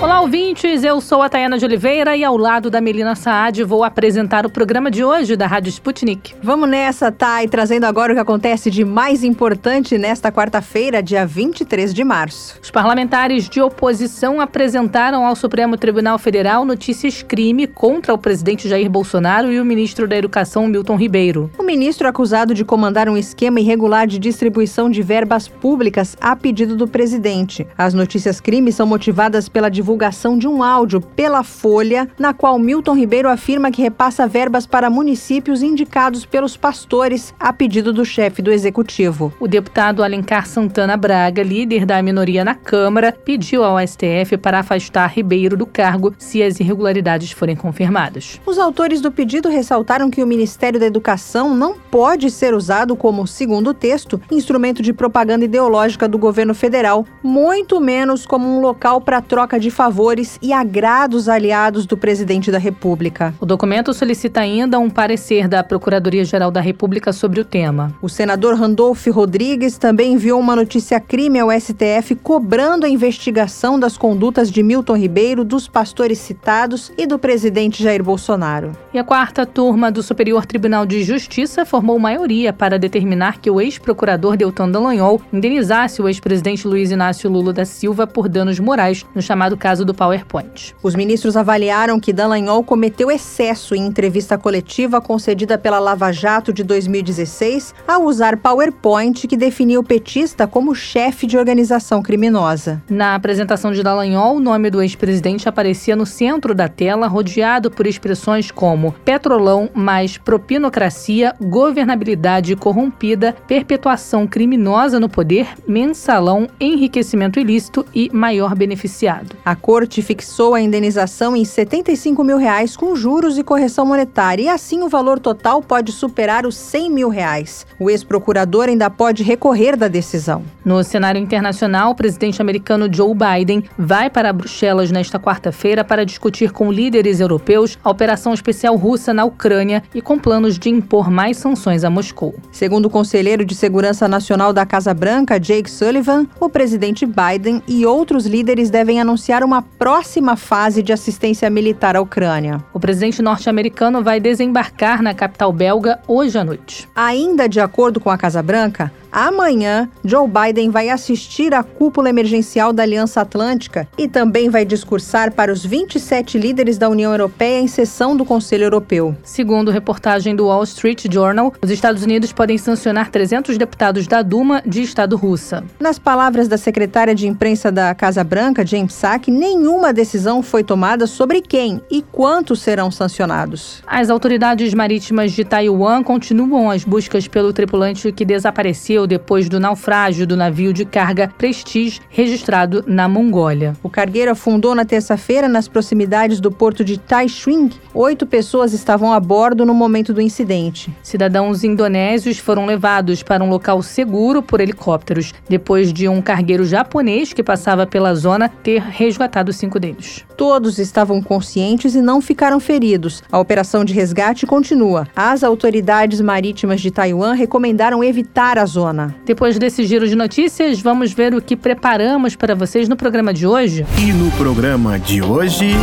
Olá, ouvintes. Eu sou a Tayana de Oliveira e ao lado da Melina Saad vou apresentar o programa de hoje da Rádio Sputnik. Vamos nessa, Thay, trazendo agora o que acontece de mais importante nesta quarta-feira, dia 23 de março. Os parlamentares de oposição apresentaram ao Supremo Tribunal Federal notícias crime contra o presidente Jair Bolsonaro e o ministro da Educação, Milton Ribeiro. O ministro é acusado de comandar um esquema irregular de distribuição de verbas públicas a pedido do presidente. As notícias crime são motivadas pela divulgação divulgação de um áudio pela Folha, na qual Milton Ribeiro afirma que repassa verbas para municípios indicados pelos pastores a pedido do chefe do executivo. O deputado Alencar Santana Braga, líder da minoria na Câmara, pediu ao STF para afastar Ribeiro do cargo se as irregularidades forem confirmadas. Os autores do pedido ressaltaram que o Ministério da Educação não pode ser usado como, segundo o texto, instrumento de propaganda ideológica do governo federal, muito menos como um local para troca de favores e agrados aliados do presidente da República. O documento solicita ainda um parecer da Procuradoria-Geral da República sobre o tema. O senador Randolph Rodrigues também enviou uma notícia crime ao STF cobrando a investigação das condutas de Milton Ribeiro, dos pastores citados e do presidente Jair Bolsonaro. E a quarta turma do Superior Tribunal de Justiça formou maioria para determinar que o ex-procurador Deltan Dallagnol indenizasse o ex-presidente Luiz Inácio Lula da Silva por danos morais no chamado caso do PowerPoint. Os ministros avaliaram que Dallagnol cometeu excesso em entrevista coletiva concedida pela Lava Jato de 2016 ao usar PowerPoint que definia o petista como chefe de organização criminosa. Na apresentação de Dallagnol, o nome do ex-presidente aparecia no centro da tela, rodeado por expressões como petrolão mais propinocracia, governabilidade corrompida, perpetuação criminosa no poder, mensalão, enriquecimento ilícito e maior beneficiado. A corte fixou a indenização em 75 mil reais com juros e correção monetária, e assim o valor total pode superar os 100 mil reais. O ex-procurador ainda pode recorrer da decisão. No cenário internacional, o presidente americano Joe Biden vai para Bruxelas nesta quarta-feira para discutir com líderes europeus a operação especial russa na Ucrânia e com planos de impor mais sanções a Moscou. Segundo o conselheiro de Segurança Nacional da Casa Branca, Jake Sullivan, o presidente Biden e outros líderes devem anunciar uma próxima fase de assistência militar à Ucrânia. O presidente norte-americano vai desembarcar na capital belga hoje à noite. Ainda de acordo com a Casa Branca, Amanhã, Joe Biden vai assistir à cúpula emergencial da Aliança Atlântica e também vai discursar para os 27 líderes da União Europeia em sessão do Conselho Europeu. Segundo reportagem do Wall Street Journal, os Estados Unidos podem sancionar 300 deputados da Duma de Estado russa. Nas palavras da secretária de imprensa da Casa Branca, James Sack, nenhuma decisão foi tomada sobre quem e quantos serão sancionados. As autoridades marítimas de Taiwan continuam as buscas pelo tripulante que desapareceu depois do naufrágio do navio de carga Prestige registrado na Mongólia. O cargueiro afundou na terça-feira nas proximidades do porto de Taichung. Oito pessoas estavam a bordo no momento do incidente. Cidadãos indonésios foram levados para um local seguro por helicópteros, depois de um cargueiro japonês que passava pela zona ter resgatado cinco deles. Todos estavam conscientes e não ficaram feridos. A operação de resgate continua. As autoridades marítimas de Taiwan recomendaram evitar a zona Depois desse giro de notícias, vamos ver o que preparamos para vocês no programa de hoje. E no programa de hoje.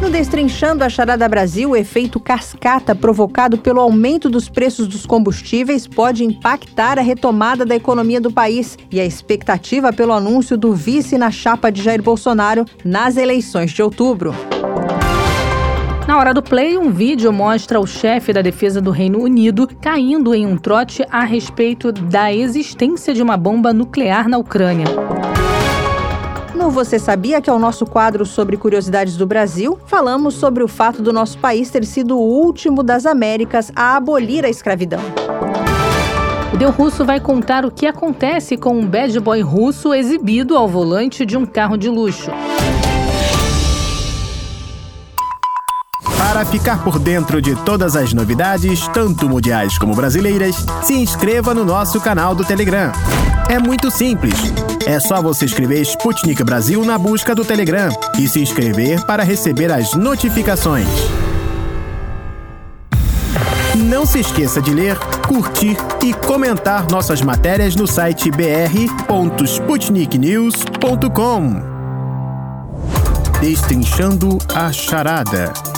No Destrinchando a Charada Brasil, o efeito cascata provocado pelo aumento dos preços dos combustíveis pode impactar a retomada da economia do país e a expectativa pelo anúncio do vice na chapa de Jair Bolsonaro nas eleições de outubro. Na hora do play, um vídeo mostra o chefe da defesa do Reino Unido caindo em um trote a respeito da existência de uma bomba nuclear na Ucrânia. No Você Sabia, que é o nosso quadro sobre curiosidades do Brasil, falamos sobre o fato do nosso país ter sido o último das Américas a abolir a escravidão. O Deu Russo vai contar o que acontece com um bad boy russo exibido ao volante de um carro de luxo. Para ficar por dentro de todas as novidades, tanto mundiais como brasileiras, se inscreva no nosso canal do Telegram. É muito simples. É só você escrever Sputnik Brasil na busca do Telegram e se inscrever para receber as notificações. não se esqueça de ler, curtir e comentar nossas matérias no site br.sputniknews.com. Destrinchando a charada.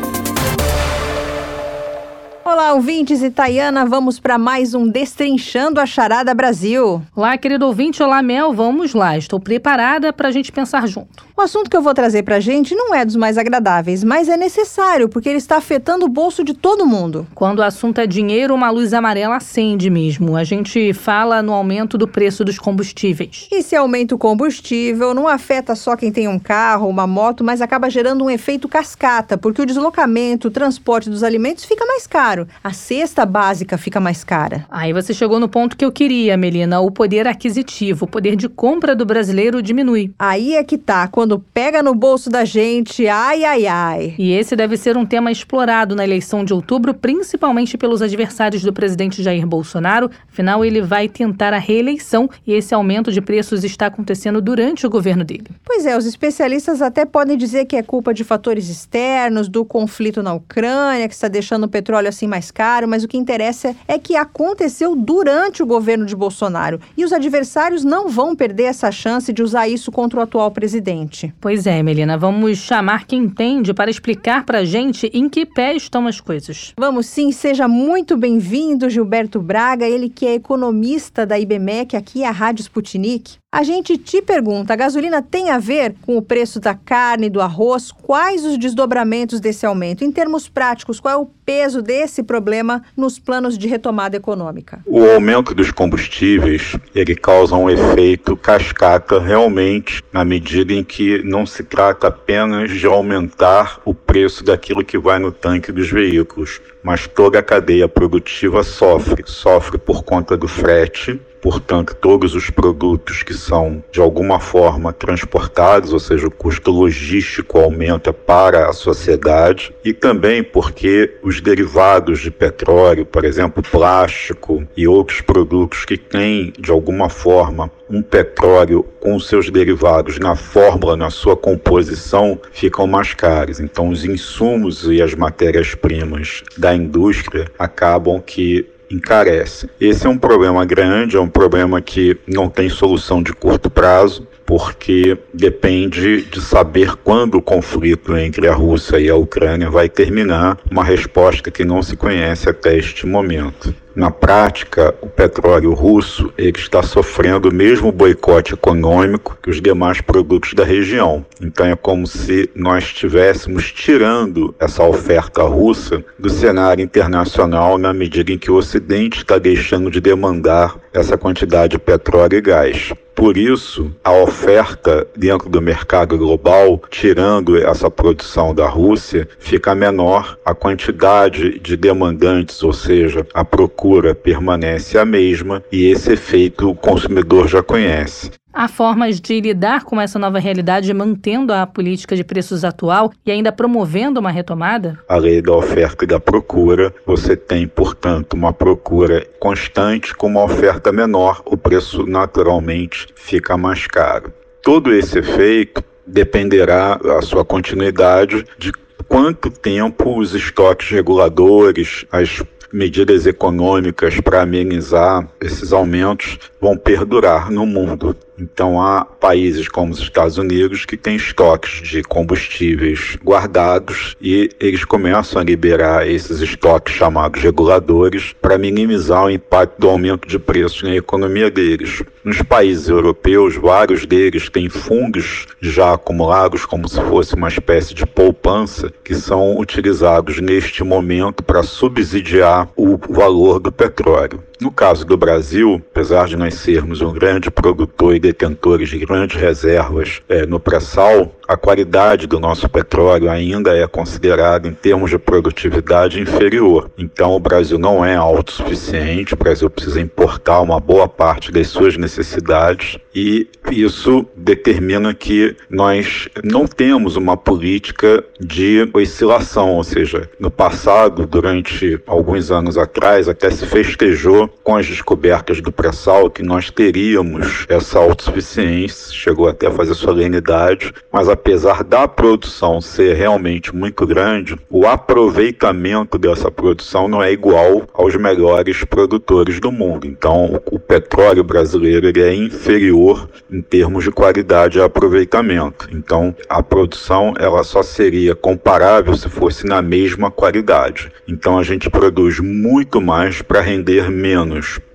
Olá, ouvintes e Tayana, vamos para mais um Destrinchando a Charada Brasil. Olá, querido ouvinte, olá, Mel, vamos lá. Estou preparada para a gente pensar junto. O assunto que eu vou trazer para a gente não é dos mais agradáveis, mas é necessário, porque ele está afetando o bolso de todo mundo. Quando o assunto é dinheiro, uma luz amarela acende mesmo. A gente fala no aumento do preço dos combustíveis. E se aumenta o combustível, não afeta só quem tem um carro, uma moto, mas acaba gerando um efeito cascata, porque o deslocamento, o transporte dos alimentos fica mais caro a cesta básica fica mais cara. Aí você chegou no ponto que eu queria, Melina. O poder aquisitivo, o poder de compra do brasileiro diminui. Aí é que tá. Quando pega no bolso da gente, ai, ai, ai. E esse deve ser um tema explorado na eleição de outubro, principalmente pelos adversários do presidente Jair Bolsonaro. Afinal, ele vai tentar a reeleição e esse aumento de preços está acontecendo durante o governo dele. Pois é, os especialistas até podem dizer que é culpa de fatores externos, do conflito na Ucrânia, que está deixando o petróleo assim mais caro, mas o que interessa é que aconteceu durante o governo de Bolsonaro e os adversários não vão perder essa chance de usar isso contra o atual presidente. Pois é, Melina, vamos chamar quem entende para explicar para a gente em que pé estão as coisas. Vamos sim, seja muito bem-vindo, Gilberto Braga, ele que é economista da IBMEC, aqui é a Rádio Sputnik. A gente te pergunta: a gasolina tem a ver com o preço da carne, do arroz? Quais os desdobramentos desse aumento? Em termos práticos, qual é o peso desse problema nos planos de retomada econômica? O aumento dos combustíveis ele causa um efeito cascata realmente na medida em que não se trata apenas de aumentar o preço daquilo que vai no tanque dos veículos, mas toda a cadeia produtiva sofre, sofre por conta do frete Portanto, todos os produtos que são de alguma forma transportados, ou seja, o custo logístico aumenta para a sociedade, e também porque os derivados de petróleo, por exemplo, plástico e outros produtos que têm de alguma forma um petróleo com seus derivados na fórmula, na sua composição, ficam mais caros. Então, os insumos e as matérias-primas da indústria acabam que encarece. Esse é um problema grande, é um problema que não tem solução de curto prazo, porque depende de saber quando o conflito entre a Rússia e a Ucrânia vai terminar, uma resposta que não se conhece até este momento. Na prática, o petróleo russo ele está sofrendo o mesmo boicote econômico que os demais produtos da região. Então é como se nós estivéssemos tirando essa oferta russa do cenário internacional na medida em que o Ocidente está deixando de demandar essa quantidade de petróleo e gás. Por isso, a oferta dentro do mercado global, tirando essa produção da Rússia, fica menor, a quantidade de demandantes, ou seja, a procura permanece a mesma e esse efeito o consumidor já conhece. Há formas de lidar com essa nova realidade mantendo a política de preços atual e ainda promovendo uma retomada? A lei da oferta e da procura, você tem, portanto, uma procura constante com uma oferta menor, o preço naturalmente fica mais caro. Todo esse efeito dependerá a sua continuidade de quanto tempo os estoques reguladores, as medidas econômicas para amenizar esses aumentos vão perdurar no mundo. Então, há países como os Estados Unidos que têm estoques de combustíveis guardados e eles começam a liberar esses estoques chamados reguladores para minimizar o impacto do aumento de preços na economia deles. Nos países europeus, vários deles têm fundos já acumulados, como se fosse uma espécie de poupança, que são utilizados neste momento para subsidiar o valor do petróleo. No caso do Brasil, apesar de nós sermos um grande produtor e detentores de grandes reservas é, no pré-sal, a qualidade do nosso petróleo ainda é considerada, em termos de produtividade, inferior. Então, o Brasil não é autossuficiente, o Brasil precisa importar uma boa parte das suas necessidades e isso determina que nós não temos uma política de oscilação, ou seja, no passado, durante alguns anos atrás, até se festejou com as descobertas do pré-sal que nós teríamos essa autossuficiência, chegou até a fazer solenidade, mas apesar da produção ser realmente muito grande, o aproveitamento dessa produção não é igual aos melhores produtores do mundo. Então, o petróleo brasileiro ele é inferior em termos de qualidade e aproveitamento. Então, a produção ela só seria comparável se fosse na mesma qualidade. Então, a gente produz muito mais para render menos.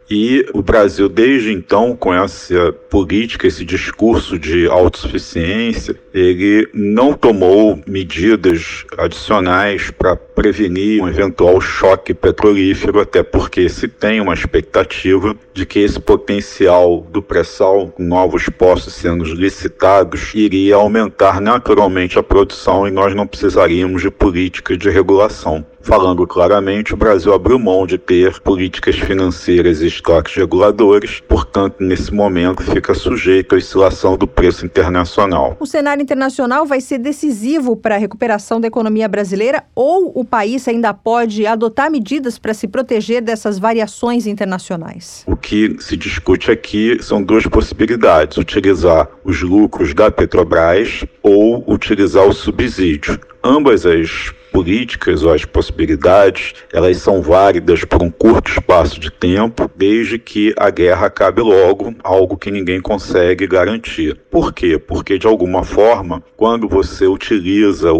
E o Brasil, desde então, com essa política, esse discurso de autossuficiência, ele não tomou medidas adicionais para prevenir um eventual choque petrolífero, até porque se tem uma expectativa de que esse potencial do pré-sal, novos poços sendo licitados, iria aumentar naturalmente a produção e nós não precisaríamos de política de regulação. Falando claramente, o Brasil abriu mão de ter políticas financeiras e estoques reguladores, portanto, nesse momento, fica sujeito à oscilação do preço internacional. O cenário internacional vai ser decisivo para a recuperação da economia brasileira ou o país ainda pode adotar medidas para se proteger dessas variações internacionais? O que se discute aqui são duas possibilidades: utilizar os lucros da Petrobras ou utilizar o subsídio. Ambas as políticas ou as possibilidades, elas são válidas por um curto espaço de tempo, desde que a guerra acabe logo, algo que ninguém consegue garantir. Por quê? Porque de alguma forma, quando você utiliza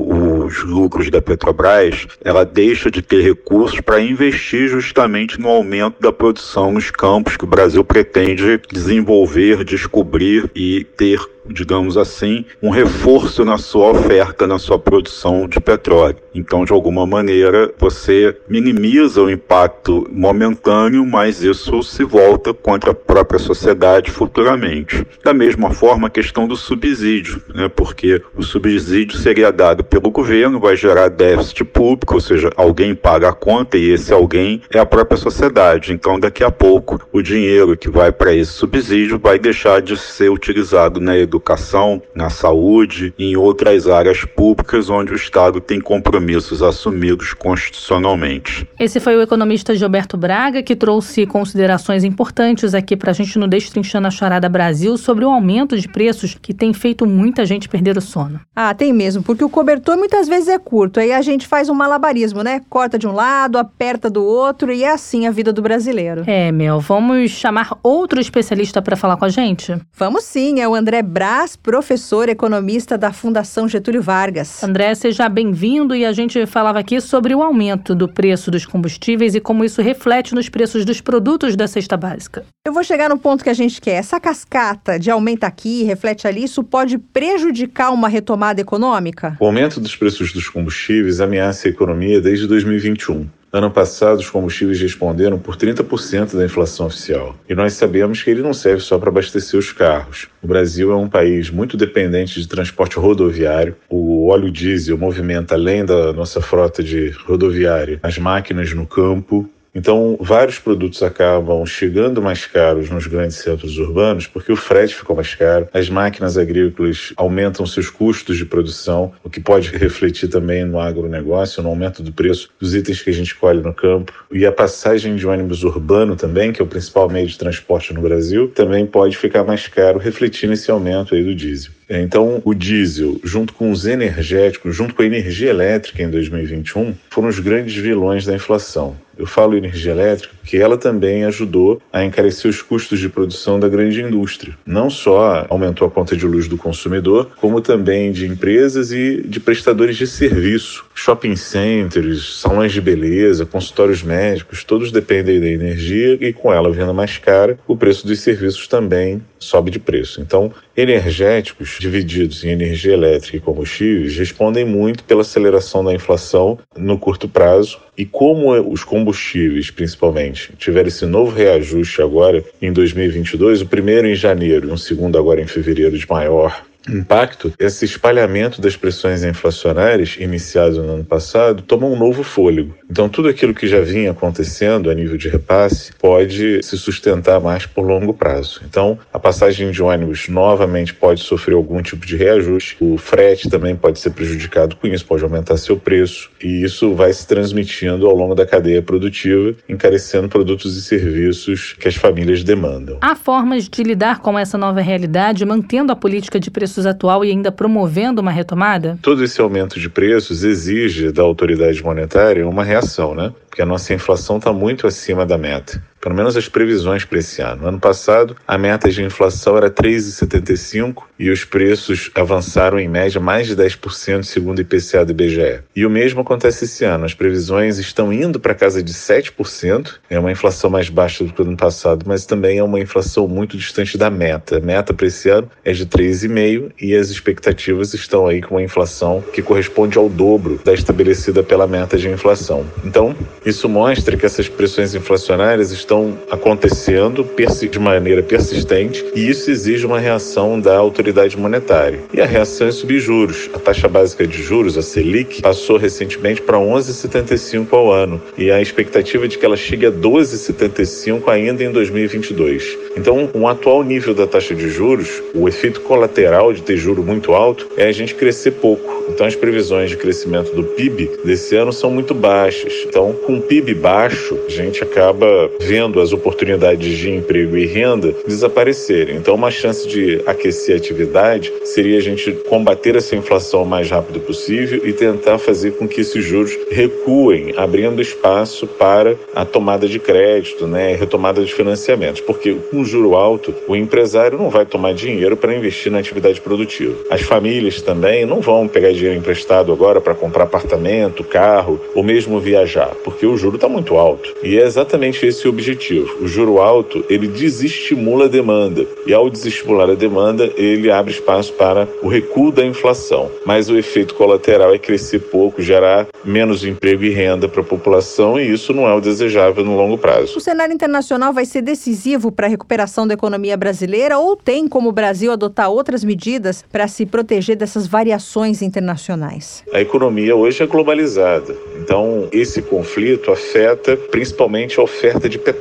os lucros da Petrobras, ela deixa de ter recursos para investir justamente no aumento da produção nos campos que o Brasil pretende desenvolver, descobrir e ter digamos assim, um reforço na sua oferta, na sua produção de petróleo. Então, de alguma maneira, você minimiza o impacto momentâneo, mas isso se volta contra a própria sociedade futuramente. Da mesma forma, a questão do subsídio, né? porque o subsídio seria dado pelo governo, vai gerar déficit público, ou seja, alguém paga a conta e esse alguém é a própria sociedade. Então, daqui a pouco, o dinheiro que vai para esse subsídio vai deixar de ser utilizado na educação na saúde e em outras áreas públicas onde o Estado tem compromissos assumidos constitucionalmente. Esse foi o economista Gilberto Braga que trouxe considerações importantes aqui para a gente no Destrinchando a Charada Brasil sobre o aumento de preços que tem feito muita gente perder o sono. Ah, tem mesmo, porque o cobertor muitas vezes é curto, aí a gente faz um malabarismo, né? Corta de um lado, aperta do outro e é assim a vida do brasileiro. É, Mel, vamos chamar outro especialista para falar com a gente? Vamos sim, é o André Braz, professor economista da Fundação Getúlio Vargas. André, seja bem-vindo e a gente falava aqui sobre o aumento do preço dos combustíveis e como isso reflete nos preços dos produtos da cesta básica. Eu vou chegar no ponto que a gente quer. Essa cascata de aumenta aqui, reflete ali, isso pode prejudicar uma retomada econômica? O aumento dos preços dos combustíveis ameaça a economia desde 2021. Ano passado, os combustíveis responderam por 30% da inflação oficial. E nós sabemos que ele não serve só para abastecer os carros. O Brasil é um país muito dependente de transporte rodoviário. O óleo diesel movimenta, além da nossa frota de rodoviária, as máquinas no campo, então, vários produtos acabam chegando mais caros nos grandes centros urbanos porque o frete ficou mais caro, as máquinas agrícolas aumentam seus custos de produção, o que pode refletir também no agronegócio, no aumento do preço dos itens que a gente colhe no campo. E a passagem de ônibus urbano também, que é o principal meio de transporte no Brasil, também pode ficar mais caro, refletindo esse aumento aí do diesel. Então, o diesel, junto com os energéticos, junto com a energia elétrica em 2021, foram os grandes vilões da inflação. Eu falo energia elétrica porque ela também ajudou a encarecer os custos de produção da grande indústria. Não só aumentou a conta de luz do consumidor, como também de empresas e de prestadores de serviço. Shopping centers, salões de beleza, consultórios médicos, todos dependem da energia e com ela vindo mais cara, o preço dos serviços também sobe de preço. Então, Energéticos divididos em energia elétrica e combustíveis respondem muito pela aceleração da inflação no curto prazo e como os combustíveis, principalmente, tiveram esse novo reajuste agora em 2022, o primeiro em janeiro e um segundo agora em fevereiro de maior impacto, esse espalhamento das pressões inflacionárias iniciado no ano passado toma um novo fôlego. Então, tudo aquilo que já vinha acontecendo a nível de repasse pode se sustentar mais por longo prazo. Então, a passagem de ônibus novamente pode sofrer algum tipo de reajuste, o frete também pode ser prejudicado com isso, pode aumentar seu preço, e isso vai se transmitindo ao longo da cadeia produtiva, encarecendo produtos e serviços que as famílias demandam. Há formas de lidar com essa nova realidade, mantendo a política de preço preços atual e ainda promovendo uma retomada? Todo esse aumento de preços exige da autoridade monetária uma reação, né? Porque a nossa inflação está muito acima da meta pelo menos as previsões para esse ano. No ano passado, a meta de inflação era 3,75 e os preços avançaram em média mais de 10% segundo o IPCA do IBGE. E o mesmo acontece esse ano. As previsões estão indo para casa de 7%, é uma inflação mais baixa do que o ano passado, mas também é uma inflação muito distante da meta. A meta para esse ano é de 3,5 e as expectativas estão aí com uma inflação que corresponde ao dobro da estabelecida pela meta de inflação. Então, isso mostra que essas pressões inflacionárias estão estão acontecendo de maneira persistente e isso exige uma reação da autoridade monetária. E a reação é subir juros. A taxa básica de juros, a Selic, passou recentemente para 11,75 ao ano e a expectativa é de que ela chegue a 12,75 ainda em 2022. Então, com o atual nível da taxa de juros, o efeito colateral de ter juro muito alto é a gente crescer pouco. Então, as previsões de crescimento do PIB desse ano são muito baixas. Então, com o PIB baixo, a gente acaba vendo as oportunidades de emprego e renda desaparecerem. Então, uma chance de aquecer a atividade seria a gente combater essa inflação o mais rápido possível e tentar fazer com que esses juros recuem, abrindo espaço para a tomada de crédito, né, retomada de financiamentos. Porque com juro alto, o empresário não vai tomar dinheiro para investir na atividade produtiva. As famílias também não vão pegar dinheiro emprestado agora para comprar apartamento, carro ou mesmo viajar, porque o juro está muito alto. E é exatamente esse o objetivo. O juro alto ele desestimula a demanda e ao desestimular a demanda ele abre espaço para o recuo da inflação. Mas o efeito colateral é crescer pouco, gerar menos emprego e renda para a população e isso não é o desejável no longo prazo. O cenário internacional vai ser decisivo para a recuperação da economia brasileira ou tem como o Brasil adotar outras medidas para se proteger dessas variações internacionais? internacionais? A economia hoje é globalizada, então esse conflito afeta principalmente a oferta de petróleo,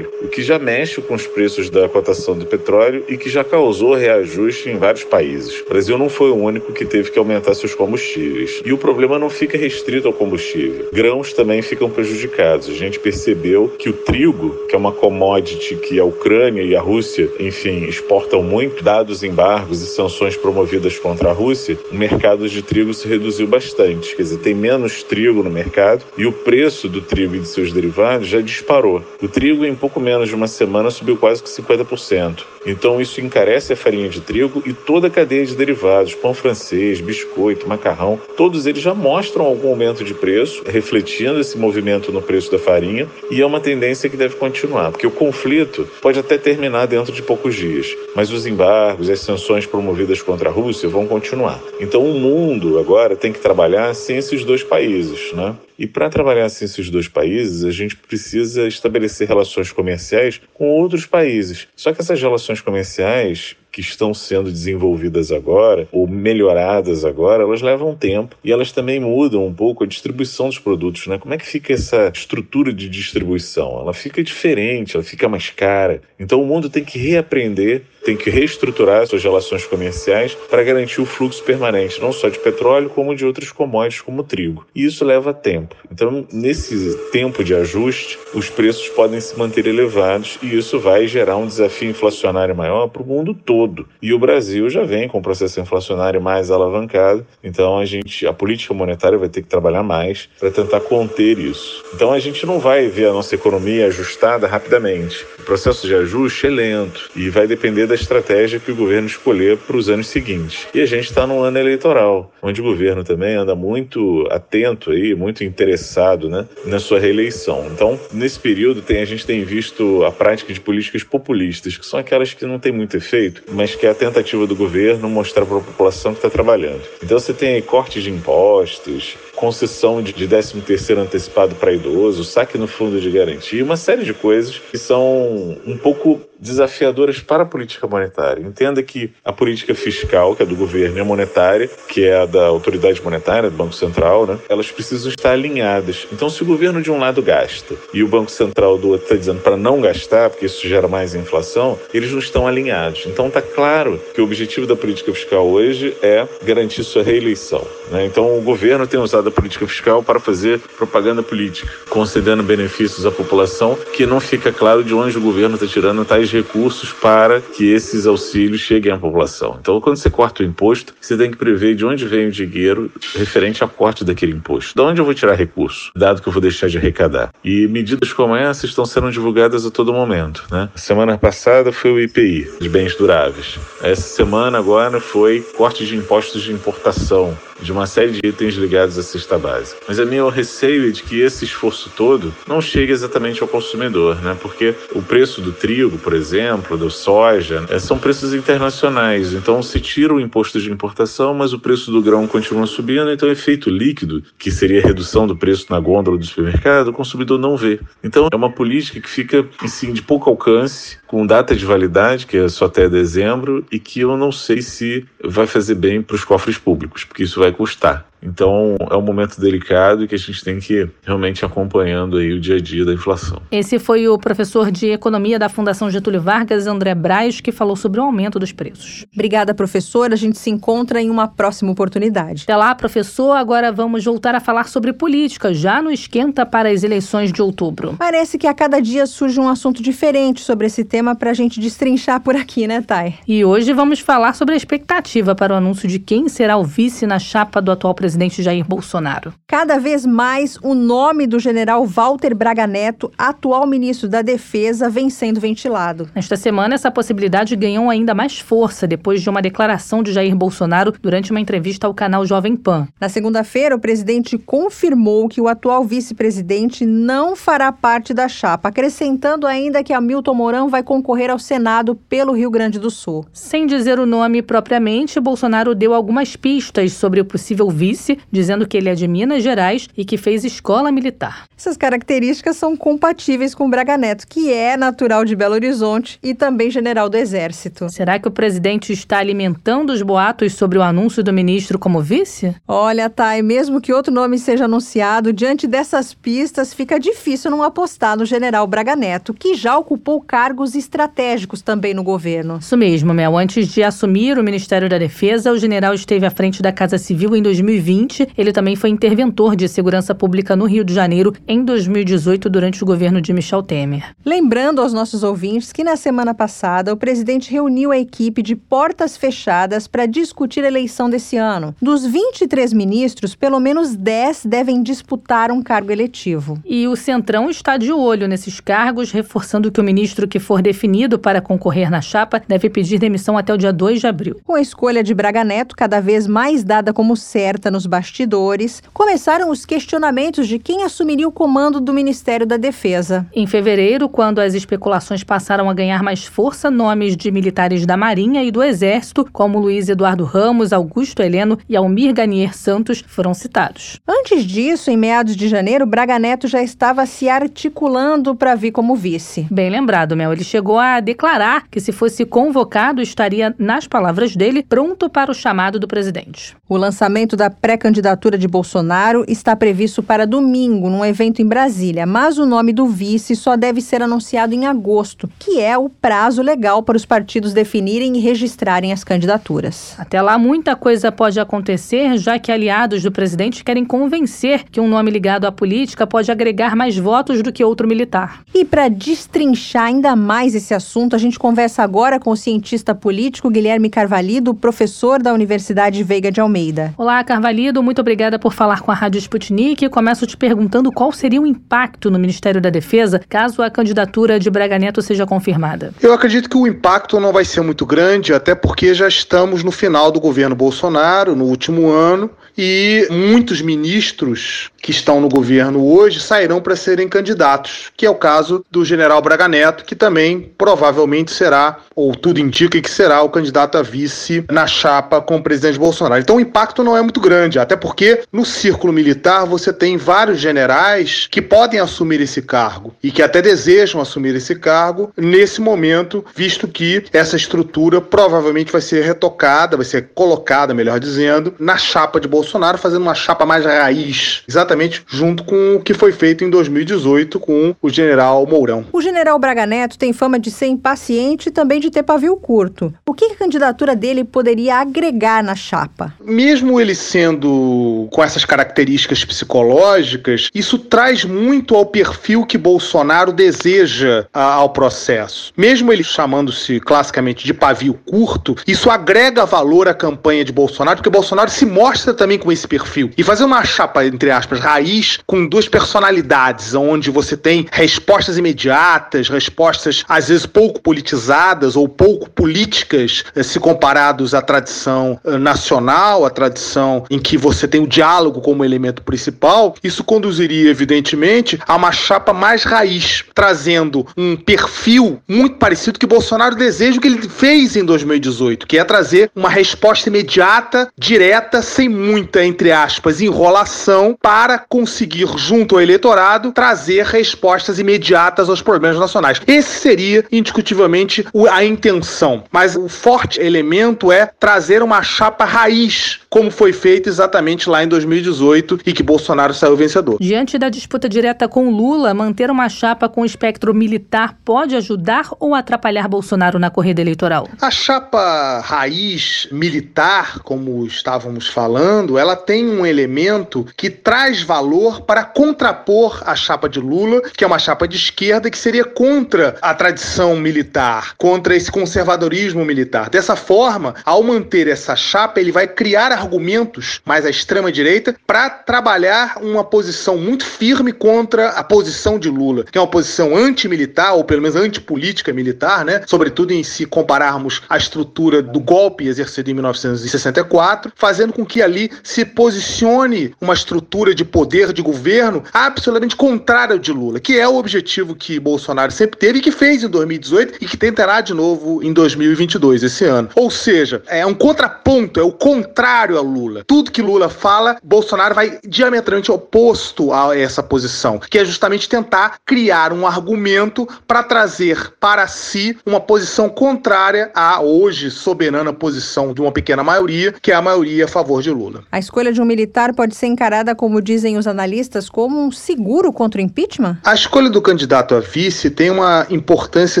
o que já mexe com os preços da cotação do petróleo e que já causou reajuste em vários países. O Brasil não foi o único que teve que aumentar seus combustíveis. E o problema não fica restrito ao combustível. Grãos também ficam prejudicados. A gente percebeu que o trigo, que é uma commodity que a Ucrânia e a Rússia, enfim, exportam muito, dados embargos e sanções promovidas contra a Rússia, o mercado de trigo se reduziu bastante, quer dizer, tem menos trigo no mercado e o preço do trigo e de seus derivados já disparou. O trigo, em pouco menos de uma semana, subiu quase que 50%. Então, isso encarece a farinha de trigo e toda a cadeia de derivados, pão francês, biscoito, macarrão, todos eles já mostram algum aumento de preço, refletindo esse movimento no preço da farinha, e é uma tendência que deve continuar, porque o conflito pode até terminar dentro de poucos dias, mas os embargos e as sanções promovidas contra a Rússia vão continuar. Então, o mundo agora tem que trabalhar sem esses dois países, né? E para trabalhar sem esses dois países, a gente precisa estabelecer relações comerciais com outros países. Só que essas relações comerciais que estão sendo desenvolvidas agora ou melhoradas agora, elas levam tempo e elas também mudam um pouco a distribuição dos produtos, né? Como é que fica essa estrutura de distribuição? Ela fica diferente, ela fica mais cara. Então o mundo tem que reaprender, tem que reestruturar suas relações comerciais para garantir o fluxo permanente, não só de petróleo, como de outros commodities como o trigo. E isso leva tempo. Então, nesse tempo de ajuste, os preços podem se manter elevados e isso vai gerar um desafio inflacionário maior para o mundo todo todo. E o Brasil já vem com o processo inflacionário mais alavancado, então a gente, a política monetária vai ter que trabalhar mais para tentar conter isso. Então a gente não vai ver a nossa economia ajustada rapidamente. O processo de ajuste é lento e vai depender da estratégia que o governo escolher para os anos seguintes. E a gente está num ano eleitoral, onde o governo também anda muito atento aí, muito interessado né, na sua reeleição. Então, nesse período, tem, a gente tem visto a prática de políticas populistas, que são aquelas que não têm muito efeito, mas que é a tentativa do governo mostrar para a população que está trabalhando. Então, você tem cortes de impostos, concessão de 13 terceiro antecipado para idoso, saque no fundo de garantia, uma série de coisas que são um pouco desafiadoras para a política monetária. Entenda que a política fiscal, que é do governo, e a monetária, que é a da autoridade monetária, do Banco Central, né, elas precisam estar alinhadas. Então, se o governo de um lado gasta e o Banco Central do outro está dizendo para não gastar, porque isso gera mais inflação, eles não estão alinhados. Então, está claro que o objetivo da política fiscal hoje é garantir sua reeleição. Né? Então, o governo tem usado a política fiscal para fazer propaganda política, concedendo benefícios à população, que não fica claro de onde o governo está tirando tais recursos para que esses auxílios cheguem à população. Então, quando você corta o imposto, você tem que prever de onde vem o dinheiro referente ao corte daquele imposto. De onde eu vou tirar recurso, dado que eu vou deixar de arrecadar? E medidas como essa estão sendo divulgadas a todo momento. Né? Semana passada foi o IPI, de bens duráveis. Essa semana agora foi corte de impostos de importação de uma série de itens ligados à cesta básica. Mas a minha receio é de que esse esforço todo não chegue exatamente ao consumidor, né? Porque o preço do trigo, por exemplo, do soja, né? são preços internacionais. Então se tira o imposto de importação, mas o preço do grão continua subindo, então o efeito líquido, que seria a redução do preço na gôndola do supermercado, o consumidor não vê. Então é uma política que fica assim, de pouco alcance, com data de validade, que é só até dezembro, e que eu não sei se vai fazer bem para os cofres públicos, porque isso vai custar. Então é um momento delicado e que a gente tem que ir realmente acompanhando aí o dia a dia da inflação. Esse foi o professor de economia da Fundação Getúlio Vargas, André Braz, que falou sobre o aumento dos preços. Obrigada, professor. A gente se encontra em uma próxima oportunidade. Até lá, professor. Agora vamos voltar a falar sobre política, já no esquenta para as eleições de outubro. Parece que a cada dia surge um assunto diferente sobre esse tema para a gente destrinchar por aqui, né, Thay? E hoje vamos falar sobre a expectativa para o anúncio de quem será o vice na chapa do atual presidente presidente Jair Bolsonaro. Cada vez mais o nome do general Walter Braga Neto, atual ministro da Defesa, vem sendo ventilado. Nesta semana, essa possibilidade ganhou ainda mais força depois de uma declaração de Jair Bolsonaro durante uma entrevista ao canal Jovem Pan. Na segunda-feira, o presidente confirmou que o atual vice-presidente não fará parte da chapa, acrescentando ainda que Hamilton Mourão vai concorrer ao Senado pelo Rio Grande do Sul. Sem dizer o nome propriamente, Bolsonaro deu algumas pistas sobre o possível vice dizendo que ele é de Minas Gerais e que fez escola militar. Essas características são compatíveis com Braga Neto, que é natural de Belo Horizonte e também general do Exército. Será que o presidente está alimentando os boatos sobre o anúncio do ministro como vice? Olha, Thay, mesmo que outro nome seja anunciado, diante dessas pistas fica difícil não apostar no general Braga Neto, que já ocupou cargos estratégicos também no governo. Isso mesmo, Mel. Antes de assumir o Ministério da Defesa, o general esteve à frente da Casa Civil em 2020 2020, ele também foi interventor de segurança pública no Rio de Janeiro em 2018, durante o governo de Michel Temer. Lembrando aos nossos ouvintes que na semana passada o presidente reuniu a equipe de portas fechadas para discutir a eleição desse ano. Dos 23 ministros, pelo menos 10 devem disputar um cargo eletivo. E o Centrão está de olho nesses cargos, reforçando que o ministro que for definido para concorrer na chapa deve pedir demissão até o dia 2 de abril. Com a escolha de Braga Neto cada vez mais dada como certa nos bastidores, começaram os questionamentos de quem assumiria o comando do Ministério da Defesa. Em fevereiro, quando as especulações passaram a ganhar mais força, nomes de militares da Marinha e do Exército, como Luiz Eduardo Ramos, Augusto Heleno e Almir Ganier Santos, foram citados. Antes disso, em meados de janeiro, Braga Neto já estava se articulando para vir como vice. Bem lembrado, Mel. Ele chegou a declarar que, se fosse convocado, estaria, nas palavras dele, pronto para o chamado do presidente. O lançamento da pré-candidatura de Bolsonaro está previsto para domingo, num evento em Brasília, mas o nome do vice só deve ser anunciado em agosto, que é o prazo legal para os partidos definirem e registrarem as candidaturas. Até lá, muita coisa pode acontecer, já que aliados do presidente querem convencer que um nome ligado à política pode agregar mais votos do que outro militar. E para destrinchar ainda mais esse assunto, a gente conversa agora com o cientista político Guilherme Carvalho, professor da Universidade Veiga de Almeida. Olá, Carvalho Valido, muito obrigada por falar com a Rádio Sputnik. Começo te perguntando qual seria o impacto no Ministério da Defesa caso a candidatura de Braga Neto seja confirmada. Eu acredito que o impacto não vai ser muito grande, até porque já estamos no final do governo Bolsonaro, no último ano, e muitos ministros que estão no governo hoje sairão para serem candidatos, que é o caso do general Braga Neto, que também provavelmente será, ou tudo indica que será, o candidato a vice na chapa com o presidente Bolsonaro. Então o impacto não é muito grande, até porque no círculo militar você tem vários generais que podem assumir esse cargo e que até desejam assumir esse cargo nesse momento, visto que essa estrutura provavelmente vai ser retocada, vai ser colocada, melhor dizendo, na chapa de Bolsonaro, fazendo uma chapa mais raiz, exatamente junto com o que foi feito em 2018 com o general Mourão. O general Braga Neto tem fama de ser impaciente e também de ter pavio curto. O que a candidatura dele poderia agregar na chapa? Mesmo ele sendo com essas características psicológicas, isso traz muito ao perfil que Bolsonaro deseja ao processo. Mesmo ele chamando-se classicamente de pavio curto, isso agrega valor à campanha de Bolsonaro, porque Bolsonaro se mostra também com esse perfil. E fazer uma chapa, entre aspas, raiz, com duas personalidades, onde você tem respostas imediatas, respostas às vezes pouco politizadas ou pouco políticas, eh, se comparados à tradição eh, nacional, à tradição em que você tem o diálogo como elemento principal, isso conduziria, evidentemente, a uma chapa mais raiz, trazendo um perfil muito parecido que Bolsonaro deseja que ele fez em 2018, que é trazer uma resposta imediata, direta, sem muita, entre aspas, enrolação, para conseguir, junto ao eleitorado, trazer respostas imediatas aos problemas nacionais. Esse seria, indiscutivelmente, a intenção. Mas o forte elemento é trazer uma chapa raiz, como foi feito exatamente lá em 2018 e que Bolsonaro saiu vencedor. Diante da disputa direta com Lula, manter uma chapa com espectro militar pode ajudar ou atrapalhar Bolsonaro na corrida eleitoral? A chapa raiz militar, como estávamos falando, ela tem um elemento que traz valor para contrapor a chapa de Lula, que é uma chapa de esquerda que seria contra a tradição militar, contra esse conservadorismo militar. Dessa forma, ao manter essa chapa, ele vai criar argumentos mais à extrema direita para trabalhar uma posição muito firme contra a posição de Lula, que é uma posição antimilitar ou pelo menos antipolítica militar, né? Sobretudo em se compararmos a estrutura do golpe exercido em 1964, fazendo com que ali se posicione uma estrutura de poder de governo absolutamente contrária ao de Lula, que é o objetivo que Bolsonaro sempre teve e que fez em 2018 e que tentará de novo em 2022, esse ano. Ou seja, é um contraponto, é o contrário a Lula. Tudo que Lula fala, Bolsonaro vai diametralmente oposto a essa posição, que é justamente tentar criar um argumento para trazer para si uma posição contrária à hoje soberana posição de uma pequena maioria, que é a maioria a favor de Lula. A escolha de um militar pode ser encarada, como dizem os analistas, como um seguro contra o impeachment? A escolha do candidato a vice tem uma importância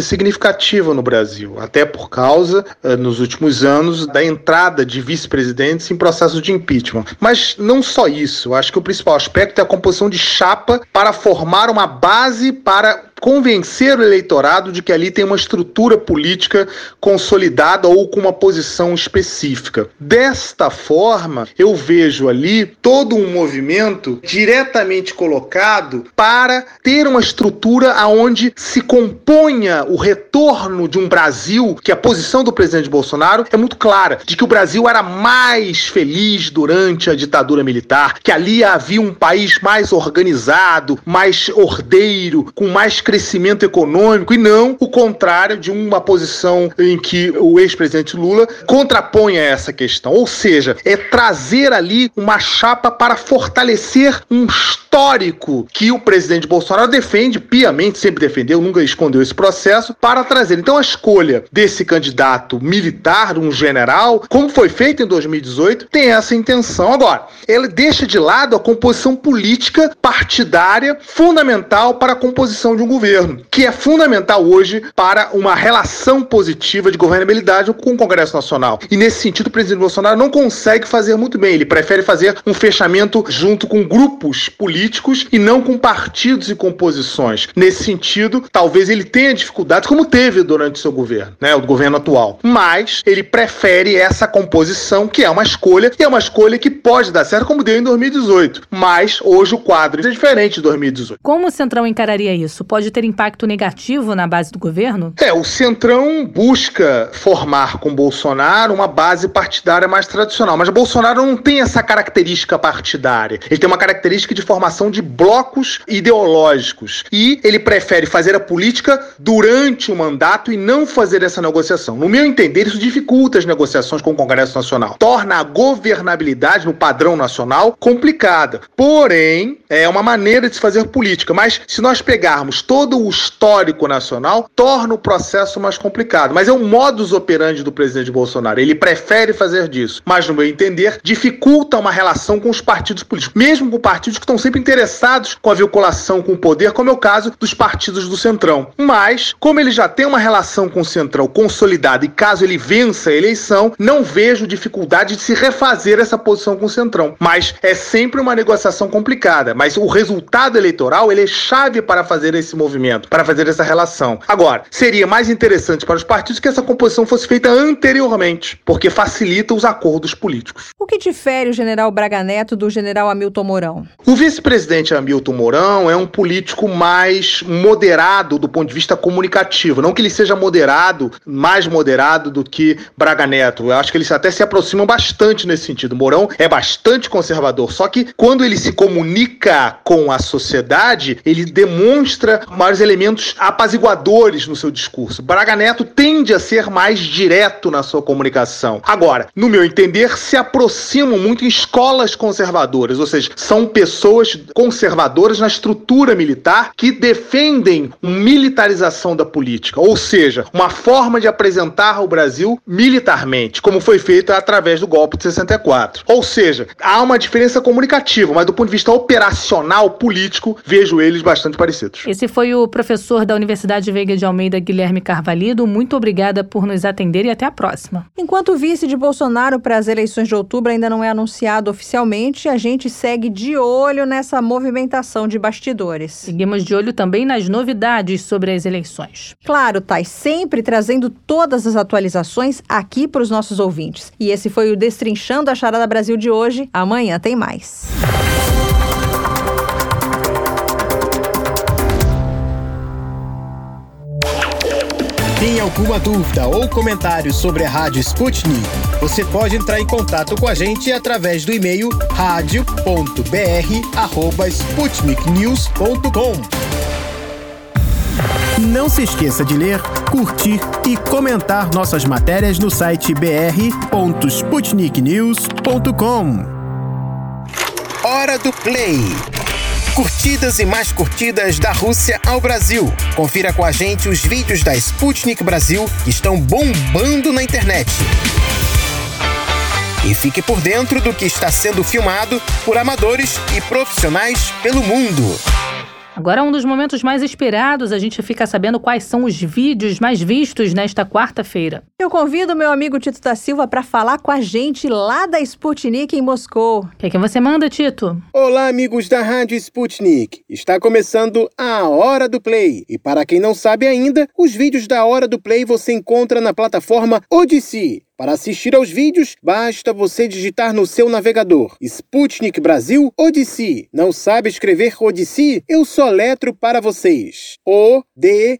significativa no Brasil, até por causa, eh, nos últimos anos, da entrada de vice-presidentes em processo de impeachment. Mas não só isso, acho que o principal aspecto é a composição de chapa para formar uma base para convencer o eleitorado de que ali tem uma estrutura política consolidada ou com uma posição específica. Desta forma, eu vejo ali todo um movimento diretamente colocado para ter uma estrutura aonde se componha o retorno de um Brasil que a posição do presidente Bolsonaro é muito clara, de que o Brasil era mais feliz durante a ditadura militar, que ali havia um país mais organizado, mais ordeiro, com mais crescimento econômico e não o contrário de uma posição em que o ex-presidente Lula contrapõe a essa questão. Ou seja, é trazer ali uma chapa para fortalecer um histórico que o presidente Bolsonaro defende piamente, sempre defendeu, nunca escondeu esse processo, para trazer. Então a escolha desse candidato militar, um general, como foi feito em 2018, tem essa intenção. Agora, ele deixa de lado a composição política partidária fundamental para a composição de um governo governo, que é fundamental hoje para uma relação positiva de governabilidade com o Congresso Nacional. E nesse sentido, o presidente Bolsonaro não consegue fazer muito bem. Ele prefere fazer um fechamento junto com grupos políticos e não com partidos e composições. Nesse sentido, talvez ele tenha dificuldades, como teve durante seu governo, né, o governo atual. Mas ele prefere essa composição, que é uma escolha, e é uma escolha que pode dar certo, como deu em 2018. Mas hoje o quadro é diferente de 2018. Como o Centrão encararia isso? Pode ter impacto negativo na base do governo? É, o Centrão busca formar com Bolsonaro uma base partidária mais tradicional, mas Bolsonaro não tem essa característica partidária. Ele tem uma característica de formação de blocos ideológicos e ele prefere fazer a política durante o mandato e não fazer essa negociação. No meu entender, isso dificulta as negociações com o Congresso Nacional, torna a governabilidade no padrão nacional complicada. Porém, é uma maneira de se fazer política, mas se nós pegarmos todo o histórico nacional, torna o processo mais complicado. Mas é o modus operandi do presidente Bolsonaro. Ele prefere fazer disso, mas no meu entender, dificulta uma relação com os partidos políticos, mesmo com partidos que estão sempre interessados com a vinculação com o poder, como é o caso dos partidos do Centrão. Mas, como ele já tem uma relação com o Centrão consolidada e caso ele vença a eleição, não vejo dificuldade de se refazer essa posição com o Centrão. Mas é sempre uma negociação complicada. Mas o resultado eleitoral ele é chave para fazer esse movimento, para fazer essa relação. Agora, seria mais interessante para os partidos que essa composição fosse feita anteriormente, porque facilita os acordos políticos. O que difere o general Braga Neto do general Hamilton Mourão? O vice-presidente Hamilton Mourão é um político mais moderado do ponto de vista comunicativo. Não que ele seja moderado, mais moderado do que Braga Neto. Eu acho que eles até se aproximam bastante nesse sentido. Mourão é bastante conservador, só que quando ele se comunica com a sociedade, ele demonstra maiores elementos apaziguadores no seu discurso. Braga Neto tende a ser mais direto na sua comunicação. Agora, no meu entender, se aproximam muito em escolas conservadoras, ou seja, são pessoas conservadoras na estrutura militar que defendem militarização da política, ou seja, uma forma de apresentar o Brasil militarmente, como foi feito através do golpe de 64. Ou seja, há uma diferença comunicativa, mas do ponto de vista operacional, político, vejo eles bastante parecidos. Esse foi o professor da Universidade Veiga de Almeida, Guilherme Carvalhido. Muito obrigada por nos atender e até a próxima. Enquanto o vice de Bolsonaro para as eleições de outubro ainda não é anunciado oficialmente, a gente segue de olho nessa movimentação de bastidores. Seguimos de olho também nas novidades sobre as eleições. Claro, Thay, sempre trazendo todas as atualizações aqui para os nossos ouvintes. E esse foi o Destrinchando a Charada Brasil de hoje. Amanhã tem mais. Tem alguma dúvida ou comentário sobre a Rádio Sputnik? Você pode entrar em contato com a gente através do e-mail radio.br@sputniknews.com. Não se esqueça de ler, curtir e comentar nossas matérias no site br.sputniknews.com. Hora do Play. Curtidas e mais curtidas da Rússia ao Brasil. Confira com a gente os vídeos da Sputnik Brasil que estão bombando na internet. E fique por dentro do que está sendo filmado por amadores e profissionais pelo mundo. Agora, um dos momentos mais esperados, a gente fica sabendo quais são os vídeos mais vistos nesta quarta-feira. Eu convido meu amigo Tito da Silva para falar com a gente lá da Sputnik em Moscou. O que, é que você manda, Tito? Olá, amigos da Rádio Sputnik. Está começando a Hora do Play. E para quem não sabe ainda, os vídeos da Hora do Play você encontra na plataforma Odyssey. Para assistir aos vídeos, basta você digitar no seu navegador Sputnik Brasil Odyssey. Não sabe escrever Odyssey? Eu soletro para vocês. O-D-Y-S-E-E.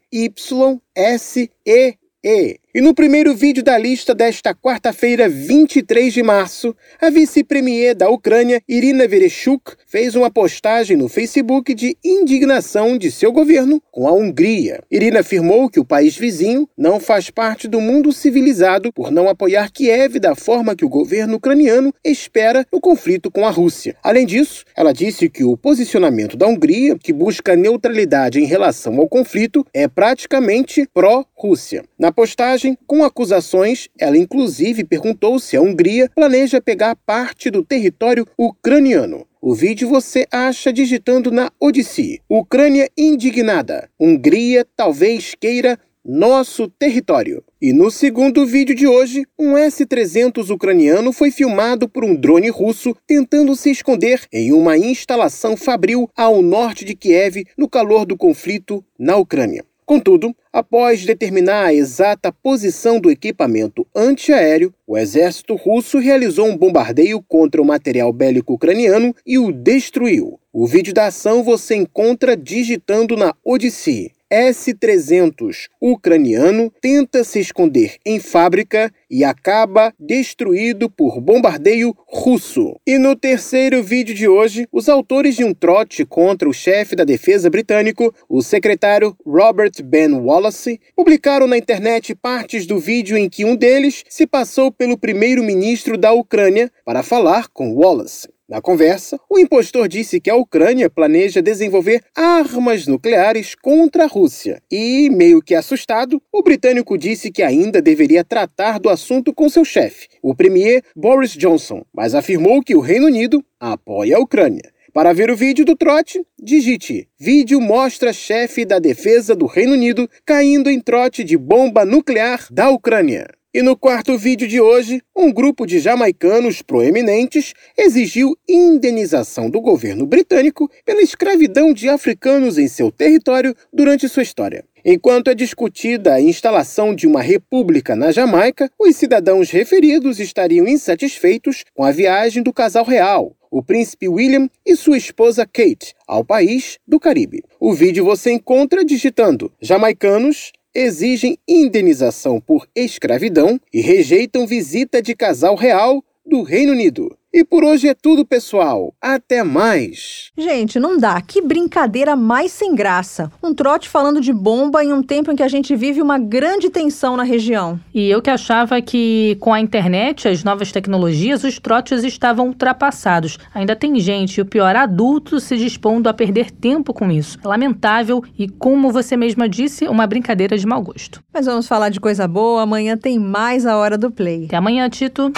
E no primeiro vídeo da lista desta quarta-feira, 23 de março, a vice-premier da Ucrânia, Irina Vereshchuk, fez uma postagem no Facebook de indignação de seu governo com a Hungria. Irina afirmou que o país vizinho não faz parte do mundo civilizado por não apoiar Kiev da forma que o governo ucraniano espera no conflito com a Rússia. Além disso, ela disse que o posicionamento da Hungria, que busca neutralidade em relação ao conflito, é praticamente pró-Rússia. Na postagem, com acusações, ela inclusive perguntou se a Hungria planeja pegar parte do território ucraniano. O vídeo você acha digitando na Odyssey. Ucrânia indignada. Hungria talvez queira nosso território. E no segundo vídeo de hoje, um S-300 ucraniano foi filmado por um drone russo tentando se esconder em uma instalação fabril ao norte de Kiev no calor do conflito na Ucrânia. Contudo, após determinar a exata posição do equipamento antiaéreo, o exército russo realizou um bombardeio contra o material bélico ucraniano e o destruiu. O vídeo da ação você encontra digitando na Odyssey. S-300 ucraniano tenta se esconder em fábrica e acaba destruído por bombardeio russo. E no terceiro vídeo de hoje, os autores de um trote contra o chefe da defesa britânico, o secretário Robert Ben Wallace, publicaram na internet partes do vídeo em que um deles se passou pelo primeiro-ministro da Ucrânia para falar com Wallace. Na conversa, o impostor disse que a Ucrânia planeja desenvolver armas nucleares contra a Rússia. E, meio que assustado, o britânico disse que ainda deveria tratar do assunto com seu chefe, o premier Boris Johnson, mas afirmou que o Reino Unido apoia a Ucrânia. Para ver o vídeo do trote, digite: Vídeo mostra chefe da defesa do Reino Unido caindo em trote de bomba nuclear da Ucrânia. E no quarto vídeo de hoje, um grupo de jamaicanos proeminentes exigiu indenização do governo britânico pela escravidão de africanos em seu território durante sua história. Enquanto é discutida a instalação de uma república na Jamaica, os cidadãos referidos estariam insatisfeitos com a viagem do casal real, o príncipe William e sua esposa Kate, ao país do Caribe. O vídeo você encontra digitando jamaicanos exigem indenização por escravidão e rejeitam visita de casal real do Reino Unido. E por hoje é tudo, pessoal. Até mais. Gente, não dá. Que brincadeira mais sem graça. Um trote falando de bomba em um tempo em que a gente vive uma grande tensão na região. E eu que achava que com a internet, as novas tecnologias, os trotes estavam ultrapassados. Ainda tem gente, e o pior, adultos se dispondo a perder tempo com isso. Lamentável e, como você mesma disse, uma brincadeira de mau gosto. Mas vamos falar de coisa boa. Amanhã tem mais a hora do play. Até amanhã, Tito.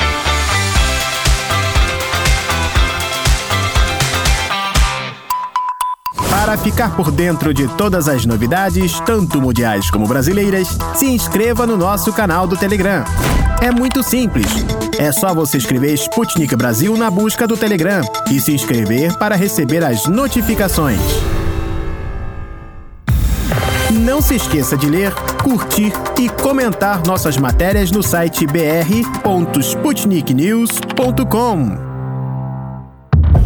Para ficar por dentro de todas as novidades, tanto mundiais como brasileiras, se inscreva no nosso canal do Telegram. É muito simples. É só você escrever Sputnik Brasil na busca do Telegram e se inscrever para receber as notificações. Não se esqueça de ler, curtir e comentar nossas matérias no site br.sputniknews.com.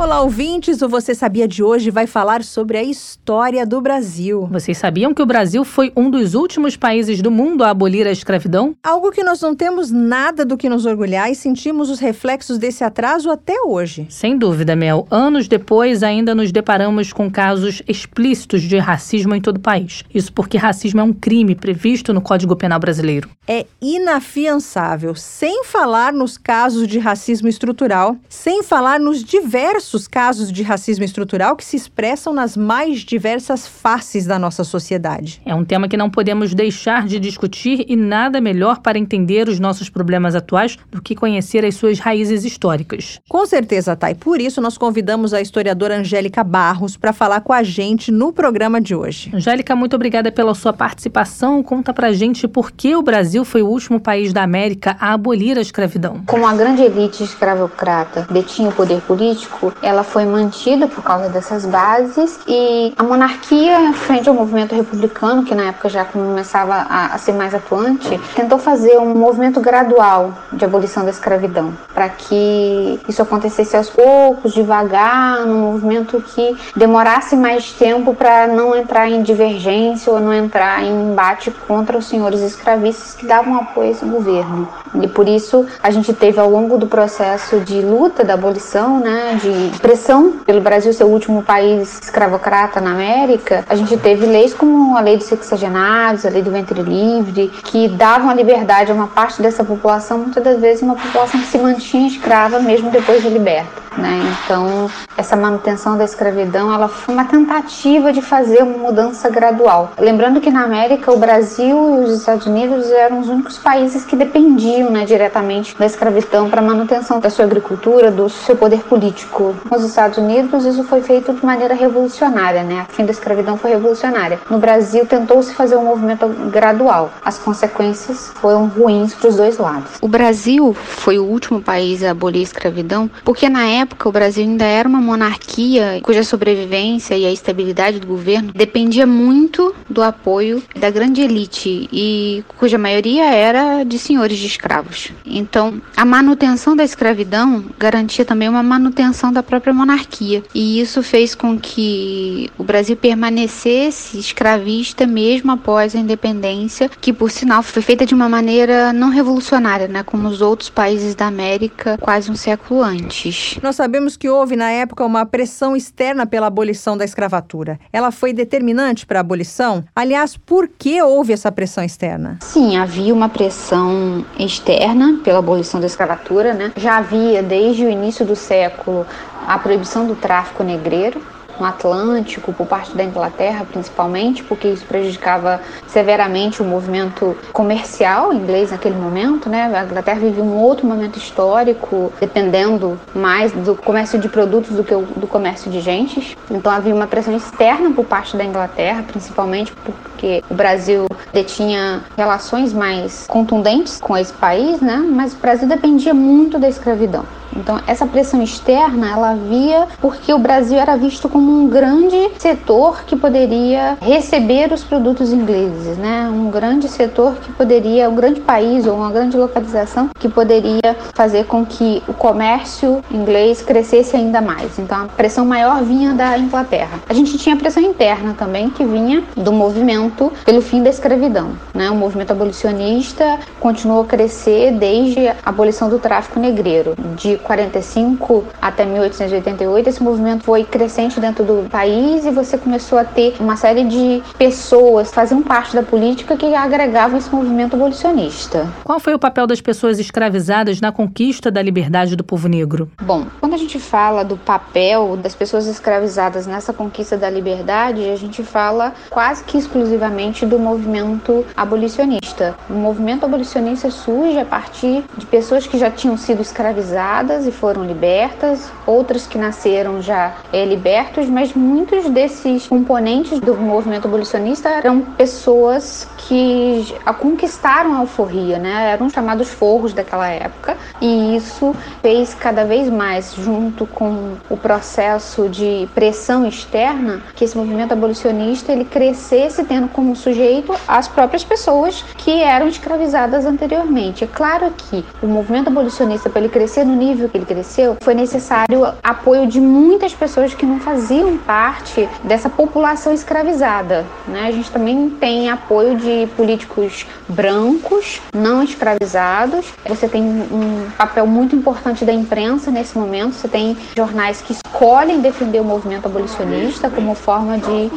Olá, ouvintes! O Você Sabia de hoje vai falar sobre a história do Brasil. Vocês sabiam que o Brasil foi um dos últimos países do mundo a abolir a escravidão? Algo que nós não temos nada do que nos orgulhar e sentimos os reflexos desse atraso até hoje. Sem dúvida, Mel. Anos depois, ainda nos deparamos com casos explícitos de racismo em todo o país. Isso porque racismo é um crime previsto no Código Penal brasileiro. É inafiançável, sem falar nos casos de racismo estrutural, sem falar nos diversos diversos casos de racismo estrutural que se expressam nas mais diversas faces da nossa sociedade. É um tema que não podemos deixar de discutir e nada melhor para entender os nossos problemas atuais do que conhecer as suas raízes históricas. Com certeza, Thay. Por isso, nós convidamos a historiadora Angélica Barros para falar com a gente no programa de hoje. Angélica, muito obrigada pela sua participação. Conta pra gente por que o Brasil foi o último país da América a abolir a escravidão. Como a grande elite escravocrata detinha o poder político, ela foi mantida por causa dessas bases e a monarquia, frente ao movimento republicano, que na época já começava a, a ser mais atuante, tentou fazer um movimento gradual de abolição da escravidão, para que isso acontecesse aos poucos, devagar, num movimento que demorasse mais tempo para não entrar em divergência ou não entrar em embate contra os senhores escravistas que davam apoio a esse governo. E por isso a gente teve ao longo do processo de luta da abolição, né, de pressão pelo Brasil ser o último país escravocrata na América, a gente teve leis como a lei dos sexagenários, a lei do ventre livre, que davam a liberdade a uma parte dessa população, muitas das vezes uma população que se mantinha escrava mesmo depois de liberta. Né? Então, essa manutenção da escravidão, ela foi uma tentativa de fazer uma mudança gradual. Lembrando que na América, o Brasil e os Estados Unidos eram os únicos países que dependiam né, diretamente da escravidão para manutenção da sua agricultura, do seu poder político. Nos Estados Unidos, isso foi feito de maneira revolucionária, né? A fim da escravidão foi revolucionária. No Brasil, tentou-se fazer um movimento gradual. As consequências foram ruins para os dois lados. O Brasil foi o último país a abolir a escravidão porque na época o Brasil ainda era uma monarquia cuja sobrevivência e a estabilidade do governo dependia muito do apoio da grande elite e cuja maioria era de senhores de escravos. Então, a manutenção da escravidão garantia também uma manutenção da própria monarquia, e isso fez com que o Brasil permanecesse escravista mesmo após a independência, que por sinal foi feita de uma maneira não revolucionária, né, como os outros países da América quase um século antes. Nós sabemos que houve na época uma pressão externa pela abolição da escravatura. Ela foi determinante para a abolição? Aliás, por que houve essa pressão externa? Sim, havia uma pressão externa pela abolição da escravatura, né? Já havia desde o início do século a proibição do tráfico negreiro, no Atlântico, por parte da Inglaterra principalmente, porque isso prejudicava severamente o movimento comercial inglês naquele momento, né? A Inglaterra vivia um outro momento histórico, dependendo mais do comércio de produtos do que do comércio de gentes. Então havia uma pressão externa por parte da Inglaterra, principalmente porque o Brasil detinha relações mais contundentes com esse país, né? Mas o Brasil dependia muito da escravidão. Então, essa pressão externa, ela havia porque o Brasil era visto como um grande setor que poderia receber os produtos ingleses, né? Um grande setor que poderia, um grande país ou uma grande localização que poderia fazer com que o comércio inglês crescesse ainda mais. Então, a pressão maior vinha da Inglaterra. A gente tinha pressão interna também que vinha do movimento pelo fim da escravidão, né? O movimento abolicionista continuou a crescer desde a abolição do tráfico negreiro, de 45 até 1888, esse movimento foi crescente dentro do país e você começou a ter uma série de pessoas que faziam parte da política que agregavam esse movimento abolicionista. Qual foi o papel das pessoas escravizadas na conquista da liberdade do povo negro? Bom, quando a gente fala do papel das pessoas escravizadas nessa conquista da liberdade, a gente fala quase que exclusivamente do movimento abolicionista. O movimento abolicionista surge a partir de pessoas que já tinham sido escravizadas e foram libertas, outras que nasceram já é, libertos, mas muitos desses componentes do movimento abolicionista eram pessoas que a conquistaram a alforria, né? Eram chamados forros daquela época, e isso fez cada vez mais, junto com o processo de pressão externa, que esse movimento abolicionista ele crescesse tendo como sujeito as próprias pessoas que eram escravizadas anteriormente. É claro que o movimento abolicionista, para ele crescer no nível nível que ele cresceu, foi necessário apoio de muitas pessoas que não faziam parte dessa população escravizada. Né? A gente também tem apoio de políticos brancos, não escravizados. Você tem um papel muito importante da imprensa nesse momento. Você tem jornais que escolhem defender o movimento abolicionista como forma de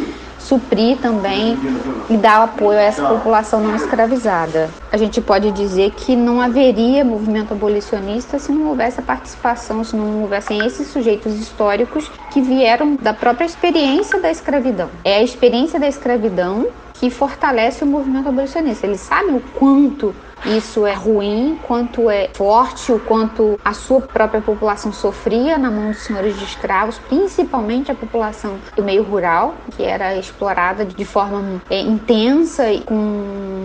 suprir também e dar apoio a essa população não escravizada. A gente pode dizer que não haveria movimento abolicionista se não houvesse a participação, se não houvessem esses sujeitos históricos que vieram da própria experiência da escravidão. É a experiência da escravidão que fortalece o movimento abolicionista. Eles sabem o quanto isso é ruim, quanto é forte, o quanto a sua própria população sofria na mão dos senhores de escravos, principalmente a população do meio rural, que era explorada de forma é, intensa e com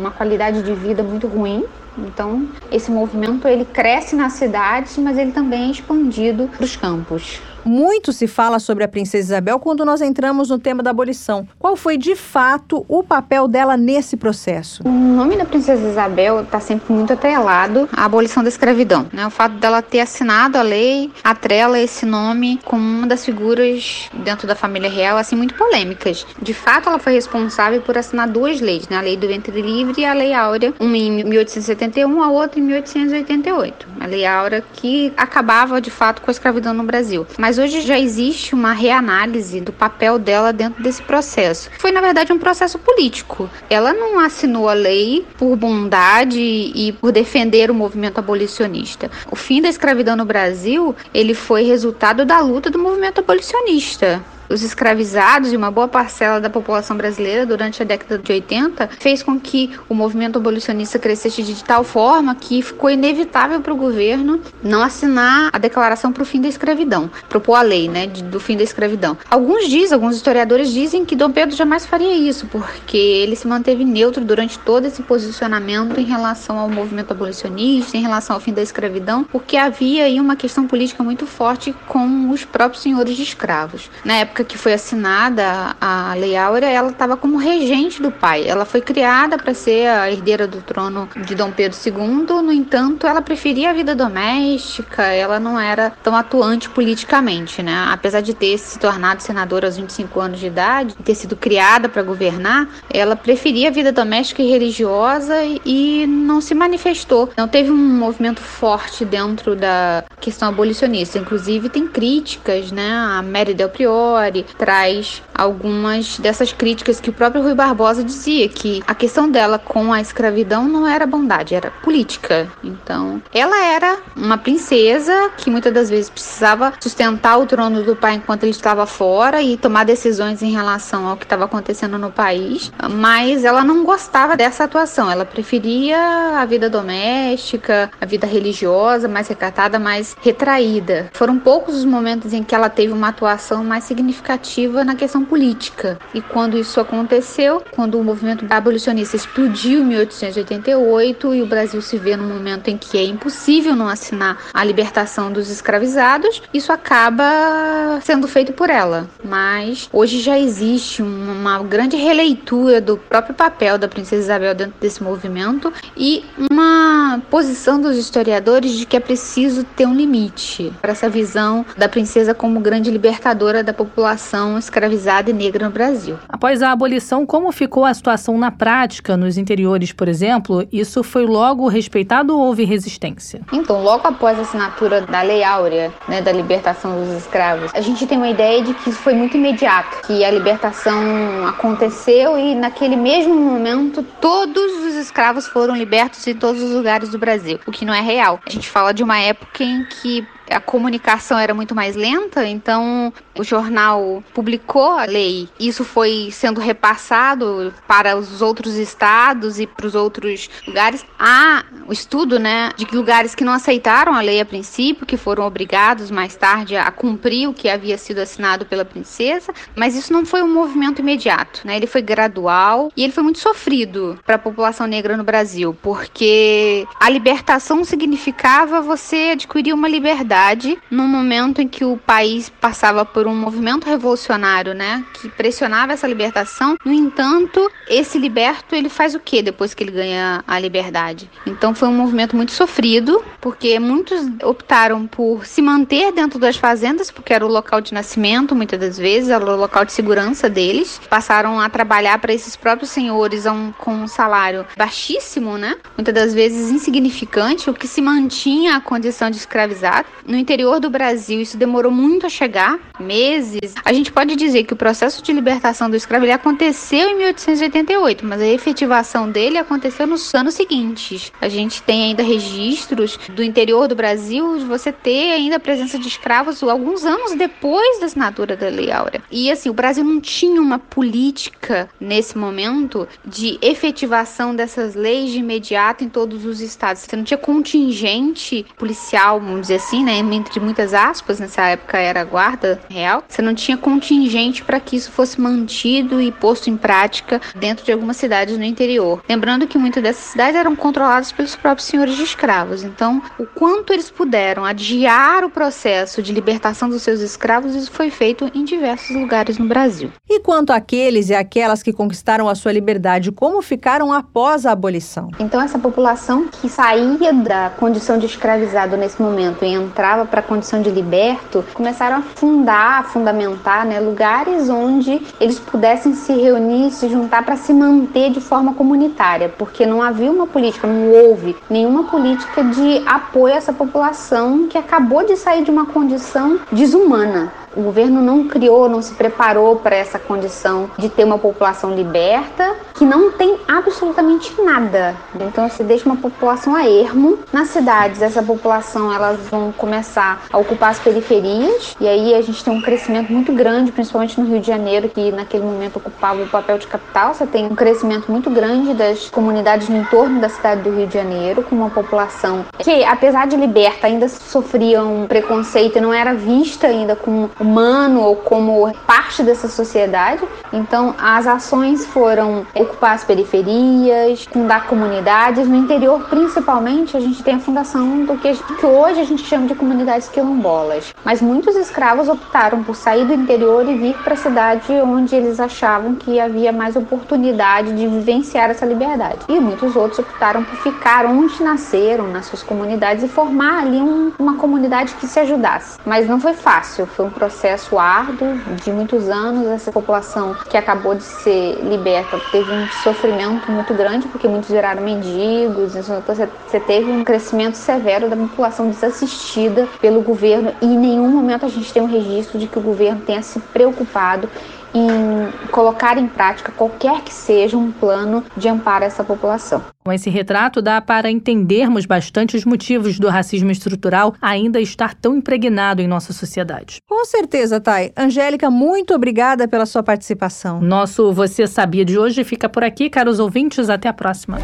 uma qualidade de vida muito ruim. Então, esse movimento ele cresce nas cidades, mas ele também é expandido para os campos. Muito se fala sobre a princesa Isabel quando nós entramos no tema da abolição. Qual foi de fato o papel dela nesse processo? O nome da princesa Isabel está sempre muito atrelado à abolição da escravidão. Né? O fato dela ter assinado a lei atrela esse nome como uma das figuras dentro da família real assim muito polêmicas. De fato, ela foi responsável por assinar duas leis, né? a lei do ventre livre e a lei áurea, uma em 1871, a outra em 1888. A lei áurea que acabava de fato com a escravidão no Brasil. Mas mas hoje já existe uma reanálise do papel dela dentro desse processo. Foi, na verdade, um processo político. Ela não assinou a lei por bondade e por defender o movimento abolicionista. O fim da escravidão no Brasil, ele foi resultado da luta do movimento abolicionista os escravizados e uma boa parcela da população brasileira durante a década de 80 fez com que o movimento abolicionista crescesse de tal forma que ficou inevitável para o governo não assinar a declaração para o fim da escravidão, propor a lei, né, do fim da escravidão. Alguns dizem, alguns historiadores dizem que Dom Pedro jamais faria isso, porque ele se manteve neutro durante todo esse posicionamento em relação ao movimento abolicionista, em relação ao fim da escravidão, porque havia aí uma questão política muito forte com os próprios senhores de escravos. Na época época que foi assinada a Lei Áurea, ela estava como regente do pai. Ela foi criada para ser a herdeira do trono de Dom Pedro II, no entanto, ela preferia a vida doméstica, ela não era tão atuante politicamente, né? Apesar de ter se tornado senadora aos 25 anos de idade, ter sido criada para governar, ela preferia a vida doméstica e religiosa e não se manifestou. Não teve um movimento forte dentro da questão abolicionista. Inclusive, tem críticas, né? A Mary Del Traz algumas dessas críticas que o próprio Rui Barbosa dizia, que a questão dela com a escravidão não era bondade, era política. Então, ela era uma princesa que muitas das vezes precisava sustentar o trono do pai enquanto ele estava fora e tomar decisões em relação ao que estava acontecendo no país, mas ela não gostava dessa atuação, ela preferia a vida doméstica, a vida religiosa, mais recatada, mais retraída. Foram poucos os momentos em que ela teve uma atuação mais significativa significativa na questão política. E quando isso aconteceu, quando o movimento abolicionista explodiu em 1888 e o Brasil se vê num momento em que é impossível não assinar a libertação dos escravizados, isso acaba sendo feito por ela. Mas hoje já existe uma grande releitura do próprio papel da princesa Isabel dentro desse movimento e uma posição dos historiadores de que é preciso ter um limite para essa visão da princesa como grande libertadora da população população escravizada e negra no Brasil. Após a abolição, como ficou a situação na prática nos interiores, por exemplo? Isso foi logo respeitado ou houve resistência? Então, logo após a assinatura da Lei Áurea, né, da libertação dos escravos, a gente tem uma ideia de que isso foi muito imediato, que a libertação aconteceu e naquele mesmo momento todos os escravos foram libertos em todos os lugares do Brasil, o que não é real. A gente fala de uma época em que a comunicação era muito mais lenta, então o jornal publicou a lei. Isso foi sendo repassado para os outros estados e para os outros lugares. Há o estudo, né, de lugares que não aceitaram a lei a princípio, que foram obrigados mais tarde a cumprir o que havia sido assinado pela princesa, mas isso não foi um movimento imediato, né? Ele foi gradual e ele foi muito sofrido para a população negra no Brasil, porque a libertação significava você adquirir uma liberdade no momento em que o país passava por um movimento revolucionário, né, que pressionava essa libertação. No entanto, esse liberto ele faz o que depois que ele ganha a liberdade? Então foi um movimento muito sofrido, porque muitos optaram por se manter dentro das fazendas, porque era o local de nascimento, muitas das vezes, era o local de segurança deles. Passaram a trabalhar para esses próprios senhores um, com um salário baixíssimo, né? Muitas das vezes insignificante, o que se mantinha a condição de escravizado. No interior do Brasil, isso demorou muito a chegar, meses. A gente pode dizer que o processo de libertação do escravo ele aconteceu em 1888, mas a efetivação dele aconteceu nos anos seguintes. A gente tem ainda registros do interior do Brasil de você ter ainda a presença de escravos alguns anos depois da assinatura da Lei Áurea. E assim, o Brasil não tinha uma política nesse momento de efetivação dessas leis de imediato em todos os estados. Você não tinha contingente policial, vamos dizer assim, né, entre muitas aspas, nessa época era a guarda real. Você não tinha contingente para que isso fosse mantido e posto em prática dentro de algumas cidades no interior. Lembrando que muitas dessas cidades eram controladas pelos próprios senhores de escravos. Então, o quanto eles puderam adiar o processo de libertação dos seus escravos, isso foi feito em diversos lugares no Brasil. E quanto àqueles e aquelas que conquistaram a sua liberdade, como ficaram após a abolição? Então, essa população que saía da condição de escravizado nesse momento e entrar para a condição de liberto, começaram a fundar, a fundamentar né, lugares onde eles pudessem se reunir, se juntar para se manter de forma comunitária, porque não havia uma política, não houve nenhuma política de apoio a essa população que acabou de sair de uma condição desumana. O governo não criou, não se preparou para essa condição de ter uma população liberta que não tem absolutamente nada. Então se deixa uma população a ermo. Nas cidades, essa população elas vão começar a ocupar as periferias e aí a gente tem um crescimento muito grande, principalmente no Rio de Janeiro, que naquele momento ocupava o papel de capital. Você tem um crescimento muito grande das comunidades no entorno da cidade do Rio de Janeiro, com uma população que, apesar de liberta, ainda sofria um preconceito e não era vista ainda como humano ou como parte dessa sociedade. Então, as ações foram ocupar as periferias, fundar comunidades. No interior, principalmente, a gente tem a fundação do que, que hoje a gente chama de comunidades quilombolas. Mas muitos escravos optaram por sair do interior e vir para a cidade onde eles achavam que havia mais oportunidade de vivenciar essa liberdade. E muitos outros optaram por ficar onde nasceram, nas suas comunidades, e formar ali um, uma comunidade que se ajudasse. Mas não foi fácil, foi um processo processo árduo de muitos anos. Essa população que acabou de ser liberta teve um sofrimento muito grande, porque muitos viraram mendigos. Então você teve um crescimento severo da população desassistida pelo governo e em nenhum momento a gente tem um registro de que o governo tenha se preocupado em colocar em prática qualquer que seja um plano de amparo a essa população. Com esse retrato, dá para entendermos bastante os motivos do racismo estrutural ainda estar tão impregnado em nossa sociedade. Com certeza, Thay. Angélica, muito obrigada pela sua participação. Nosso Você Sabia de hoje fica por aqui, caros ouvintes. Até a próxima.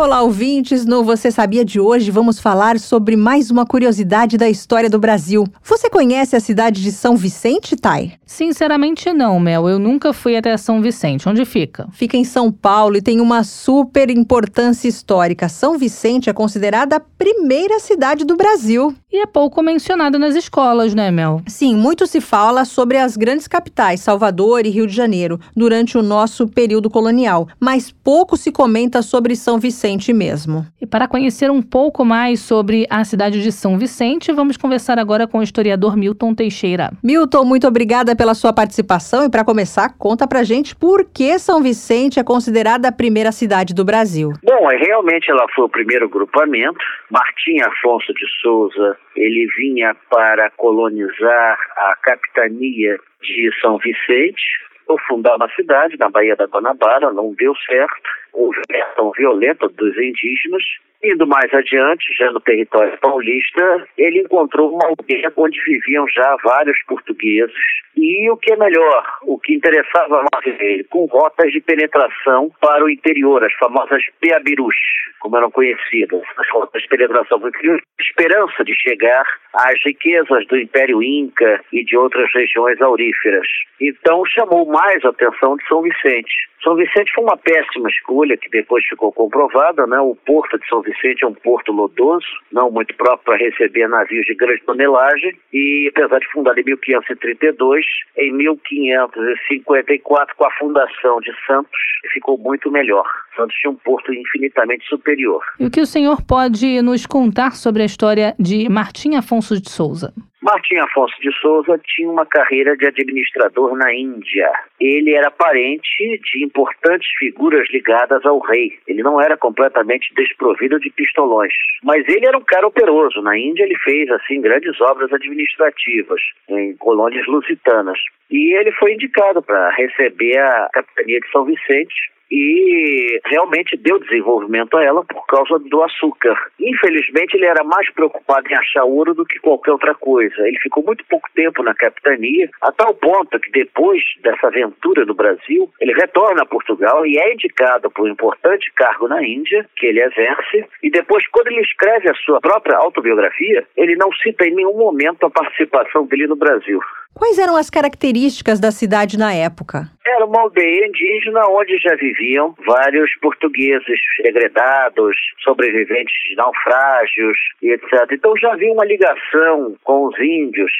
Olá, ouvintes! No Você Sabia de hoje vamos falar sobre mais uma curiosidade da história do Brasil. Você conhece a cidade de São Vicente, Thay? Sinceramente não, Mel. Eu nunca fui até São Vicente. Onde fica? Fica em São Paulo e tem uma super importância histórica. São Vicente é considerada a primeira cidade do Brasil. E é pouco mencionada nas escolas, né, Mel? Sim, muito se fala sobre as grandes capitais, Salvador e Rio de Janeiro, durante o nosso período colonial, mas pouco se comenta sobre São Vicente Vicente mesmo. E para conhecer um pouco mais sobre a cidade de São Vicente, vamos conversar agora com o historiador Milton Teixeira. Milton, muito obrigada pela sua participação e para começar, conta pra gente por que São Vicente é considerada a primeira cidade do Brasil. Bom, é, realmente ela foi o primeiro grupamento. Martim Afonso de Souza, ele vinha para colonizar a capitania de São Vicente, ou fundar uma cidade na Baía da Guanabara, não deu certo reação violenta dos indígenas. Indo mais adiante, já no território paulista, ele encontrou uma aldeia onde viviam já vários portugueses. E o que é melhor, o que interessava mais ele, com rotas de penetração para o interior, as famosas peabirus, como eram conhecidas. As rotas de penetração para o esperança de chegar às riquezas do Império Inca e de outras regiões auríferas. Então chamou mais a atenção de São Vicente. São Vicente foi uma péssima escolha, que depois ficou comprovada, né? O porto de São Vicente é um porto lodoso, não muito próprio para receber navios de grande tonelagem, e apesar de fundado em 1532, em 1554, com a fundação de Santos, ficou muito melhor. Santos tinha um porto infinitamente superior. E o que o senhor pode nos contar sobre a história de Martim Afonso de Souza? Martim Afonso de Souza tinha uma carreira de administrador na Índia. Ele era parente de importantes figuras ligadas ao rei. Ele não era completamente desprovido de pistolões. Mas ele era um cara operoso. Na Índia ele fez assim grandes obras administrativas em colônias lusitanas. E ele foi indicado para receber a capitania de São Vicente e realmente deu desenvolvimento a ela por causa do açúcar. Infelizmente, ele era mais preocupado em achar ouro do que qualquer outra coisa. Ele ficou muito pouco tempo na capitania, a tal ponto que depois dessa aventura no Brasil, ele retorna a Portugal e é indicado por um importante cargo na Índia, que ele exerce, e depois, quando ele escreve a sua própria autobiografia, ele não cita em nenhum momento a participação dele no Brasil. Quais eram as características da cidade na época? Era uma aldeia indígena onde já viviam vários portugueses degredados, sobreviventes de naufrágios e etc. Então já havia uma ligação com os índios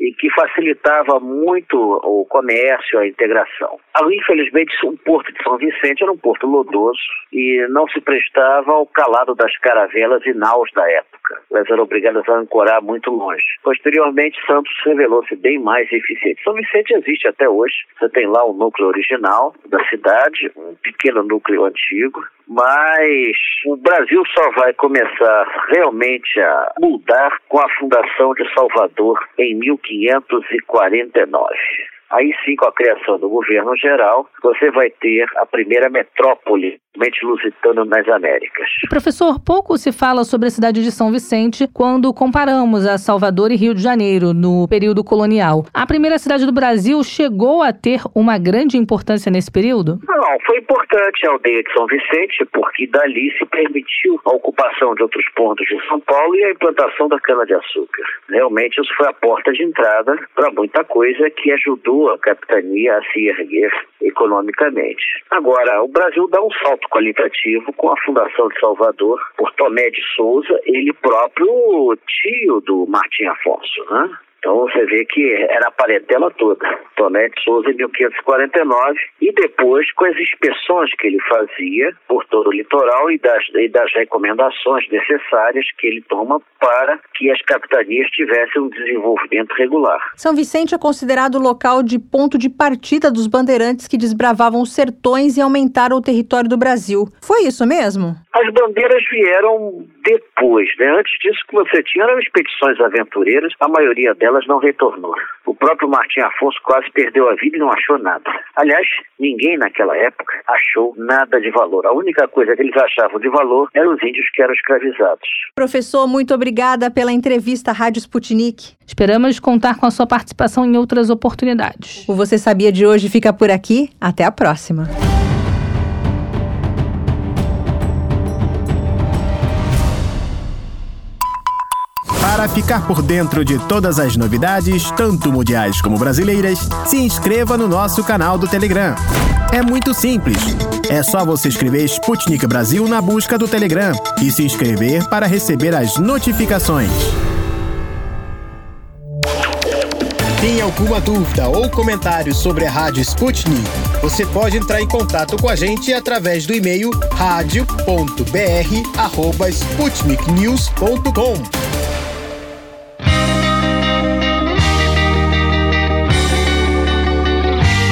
e que facilitava muito o comércio, a integração. Infelizmente, o porto de São Vicente era um porto lodoso e não se prestava ao calado das caravelas e naus da época. Elas eram obrigadas a ancorar muito longe. Posteriormente, Santos revelou-se bem mais eficiente. São Vicente existe até hoje. Você tem lá o núcleo original da cidade, um pequeno núcleo antigo, mas o Brasil só vai começar realmente a mudar com a fundação de Salvador em 1549. Aí sim, com a criação do governo geral, você vai ter a primeira metrópole lusitano nas Américas. Professor, pouco se fala sobre a cidade de São Vicente quando comparamos a Salvador e Rio de Janeiro no período colonial. A primeira cidade do Brasil chegou a ter uma grande importância nesse período? Não, foi importante a aldeia de São Vicente, porque dali se permitiu a ocupação de outros pontos de São Paulo e a implantação da cana-de-açúcar. Realmente isso foi a porta de entrada para muita coisa que ajudou a capitania a se erguer economicamente. Agora, o Brasil dá um salto qualitativo com a Fundação de Salvador por Tomé de Souza, ele próprio tio do Martim Afonso, né? Então você vê que era a parentela toda. Tomé de Souza em 1549 e depois com as inspeções que ele fazia por todo o litoral e das, e das recomendações necessárias que ele toma para que as capitanias tivessem um desenvolvimento regular. São Vicente é considerado o local de ponto de partida dos bandeirantes que desbravavam os sertões e aumentaram o território do Brasil. Foi isso mesmo? As bandeiras vieram depois, né? Antes disso que você tinha eram expedições aventureiras, a maioria delas não retornou. O próprio Martim Afonso quase perdeu a vida e não achou nada. Aliás, ninguém naquela época achou nada de valor. A única coisa que eles achavam de valor eram os índios que eram escravizados. Professor, muito obrigada pela entrevista à Rádio Sputnik. Esperamos contar com a sua participação em outras oportunidades. O Você Sabia de hoje fica por aqui. Até a próxima. Para ficar por dentro de todas as novidades, tanto mundiais como brasileiras, se inscreva no nosso canal do Telegram. É muito simples. É só você escrever Sputnik Brasil na busca do Telegram e se inscrever para receber as notificações. Tem alguma dúvida ou comentário sobre a Rádio Sputnik? Você pode entrar em contato com a gente através do e-mail radio.br@sputniknews.com.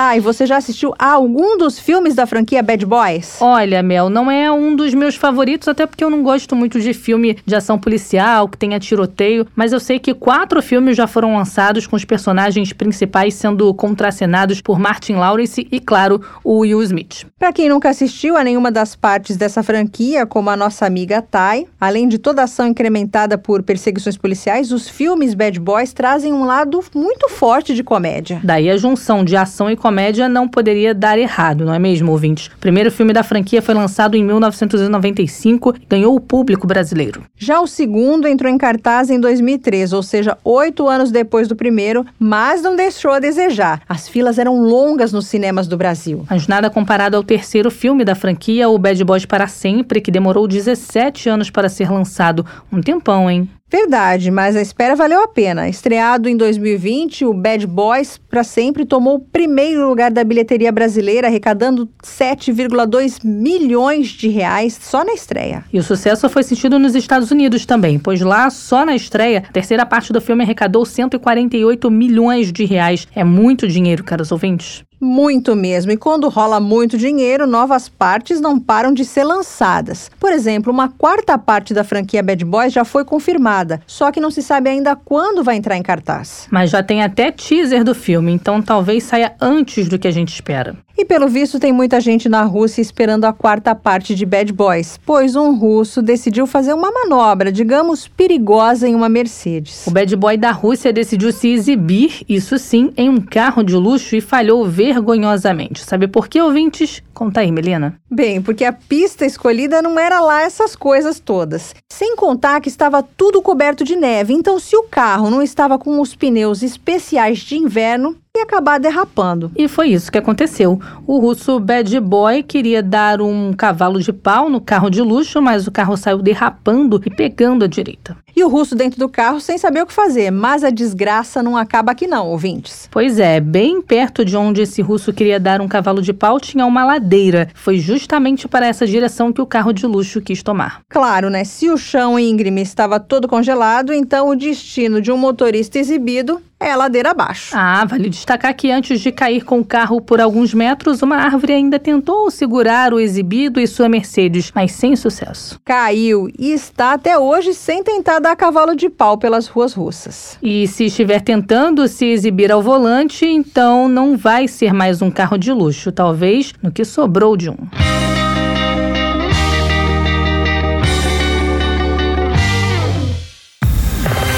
Tá, e você já assistiu a algum dos filmes da franquia Bad Boys? Olha, Mel, não é um dos meus favoritos, até porque eu não gosto muito de filme de ação policial, que tenha tiroteio, mas eu sei que quatro filmes já foram lançados com os personagens principais sendo contracenados por Martin Lawrence e, claro, o Will Smith. Para quem nunca assistiu a nenhuma das partes dessa franquia, como a nossa amiga Tai, além de toda a ação incrementada por perseguições policiais, os filmes Bad Boys trazem um lado muito forte de comédia. Daí a junção de ação e comédia não poderia dar errado, não é mesmo, ouvintes? O primeiro filme da franquia foi lançado em 1995 e ganhou o público brasileiro. Já o segundo entrou em cartaz em 2003, ou seja, oito anos depois do primeiro, mas não deixou a desejar. As filas eram longas nos cinemas do Brasil. Mas nada comparado ao terceiro filme da franquia, o Bad Boys para Sempre, que demorou 17 anos para ser lançado. Um tempão, hein? Verdade, mas a espera valeu a pena. Estreado em 2020, o Bad Boys para sempre tomou o primeiro lugar da bilheteria brasileira, arrecadando 7,2 milhões de reais só na estreia. E o sucesso foi sentido nos Estados Unidos também, pois lá, só na estreia, a terceira parte do filme arrecadou 148 milhões de reais. É muito dinheiro, caros ouvintes. Muito mesmo. E quando rola muito dinheiro, novas partes não param de ser lançadas. Por exemplo, uma quarta parte da franquia Bad Boys já foi confirmada, só que não se sabe ainda quando vai entrar em cartaz. Mas já tem até teaser do filme, então talvez saia antes do que a gente espera. E pelo visto tem muita gente na Rússia esperando a quarta parte de Bad Boys, pois um russo decidiu fazer uma manobra, digamos, perigosa em uma Mercedes. O Bad Boy da Rússia decidiu se exibir, isso sim, em um carro de luxo e falhou vergonhosamente. Sabe por que, ouvintes? Conta aí, Melina. Bem, porque a pista escolhida não era lá essas coisas todas. Sem contar que estava tudo coberto de neve, então se o carro não estava com os pneus especiais de inverno, acabar derrapando. E foi isso que aconteceu. O russo Bad Boy queria dar um cavalo de pau no carro de luxo, mas o carro saiu derrapando e pegando a direita. E o russo dentro do carro sem saber o que fazer, mas a desgraça não acaba aqui não, ouvintes. Pois é, bem perto de onde esse russo queria dar um cavalo de pau tinha uma ladeira. Foi justamente para essa direção que o carro de luxo quis tomar. Claro, né? Se o chão íngreme estava todo congelado, então o destino de um motorista exibido é a ladeira abaixo. Ah, vale destacar que antes de cair com o carro por alguns metros, uma árvore ainda tentou segurar o exibido e sua Mercedes, mas sem sucesso. Caiu e está até hoje sem tentar dar cavalo de pau pelas ruas russas. E se estiver tentando se exibir ao volante, então não vai ser mais um carro de luxo, talvez no que sobrou de um.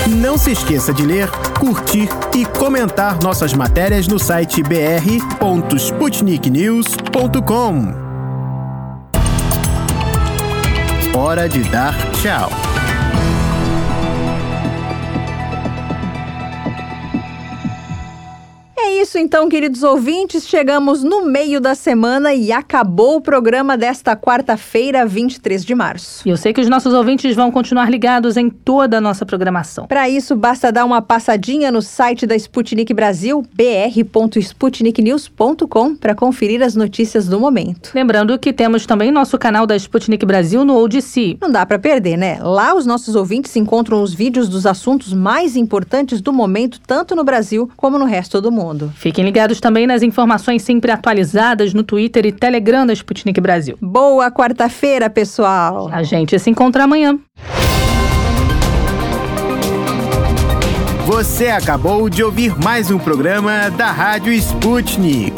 Não se esqueça de ler, curtir e comentar nossas matérias no site br.sputniknews.com. Hora de dar tchau. É isso então, queridos ouvintes. Chegamos no meio da semana e acabou o programa desta quarta-feira, 23 de março. E eu sei que os nossos ouvintes vão continuar ligados em toda a nossa programação. Para isso, basta dar uma passadinha no site da Sputnik Brasil, br.sputniknews.com, para conferir as notícias do momento. Lembrando que temos também nosso canal da Sputnik Brasil no ODC. Não dá para perder, né? Lá os nossos ouvintes encontram os vídeos dos assuntos mais importantes do momento, tanto no Brasil como no resto do mundo. Fiquem ligados também nas informações sempre atualizadas no Twitter e Telegram da Sputnik Brasil. Boa quarta-feira, pessoal! A gente se encontra amanhã. Você acabou de ouvir mais um programa da Rádio Sputnik.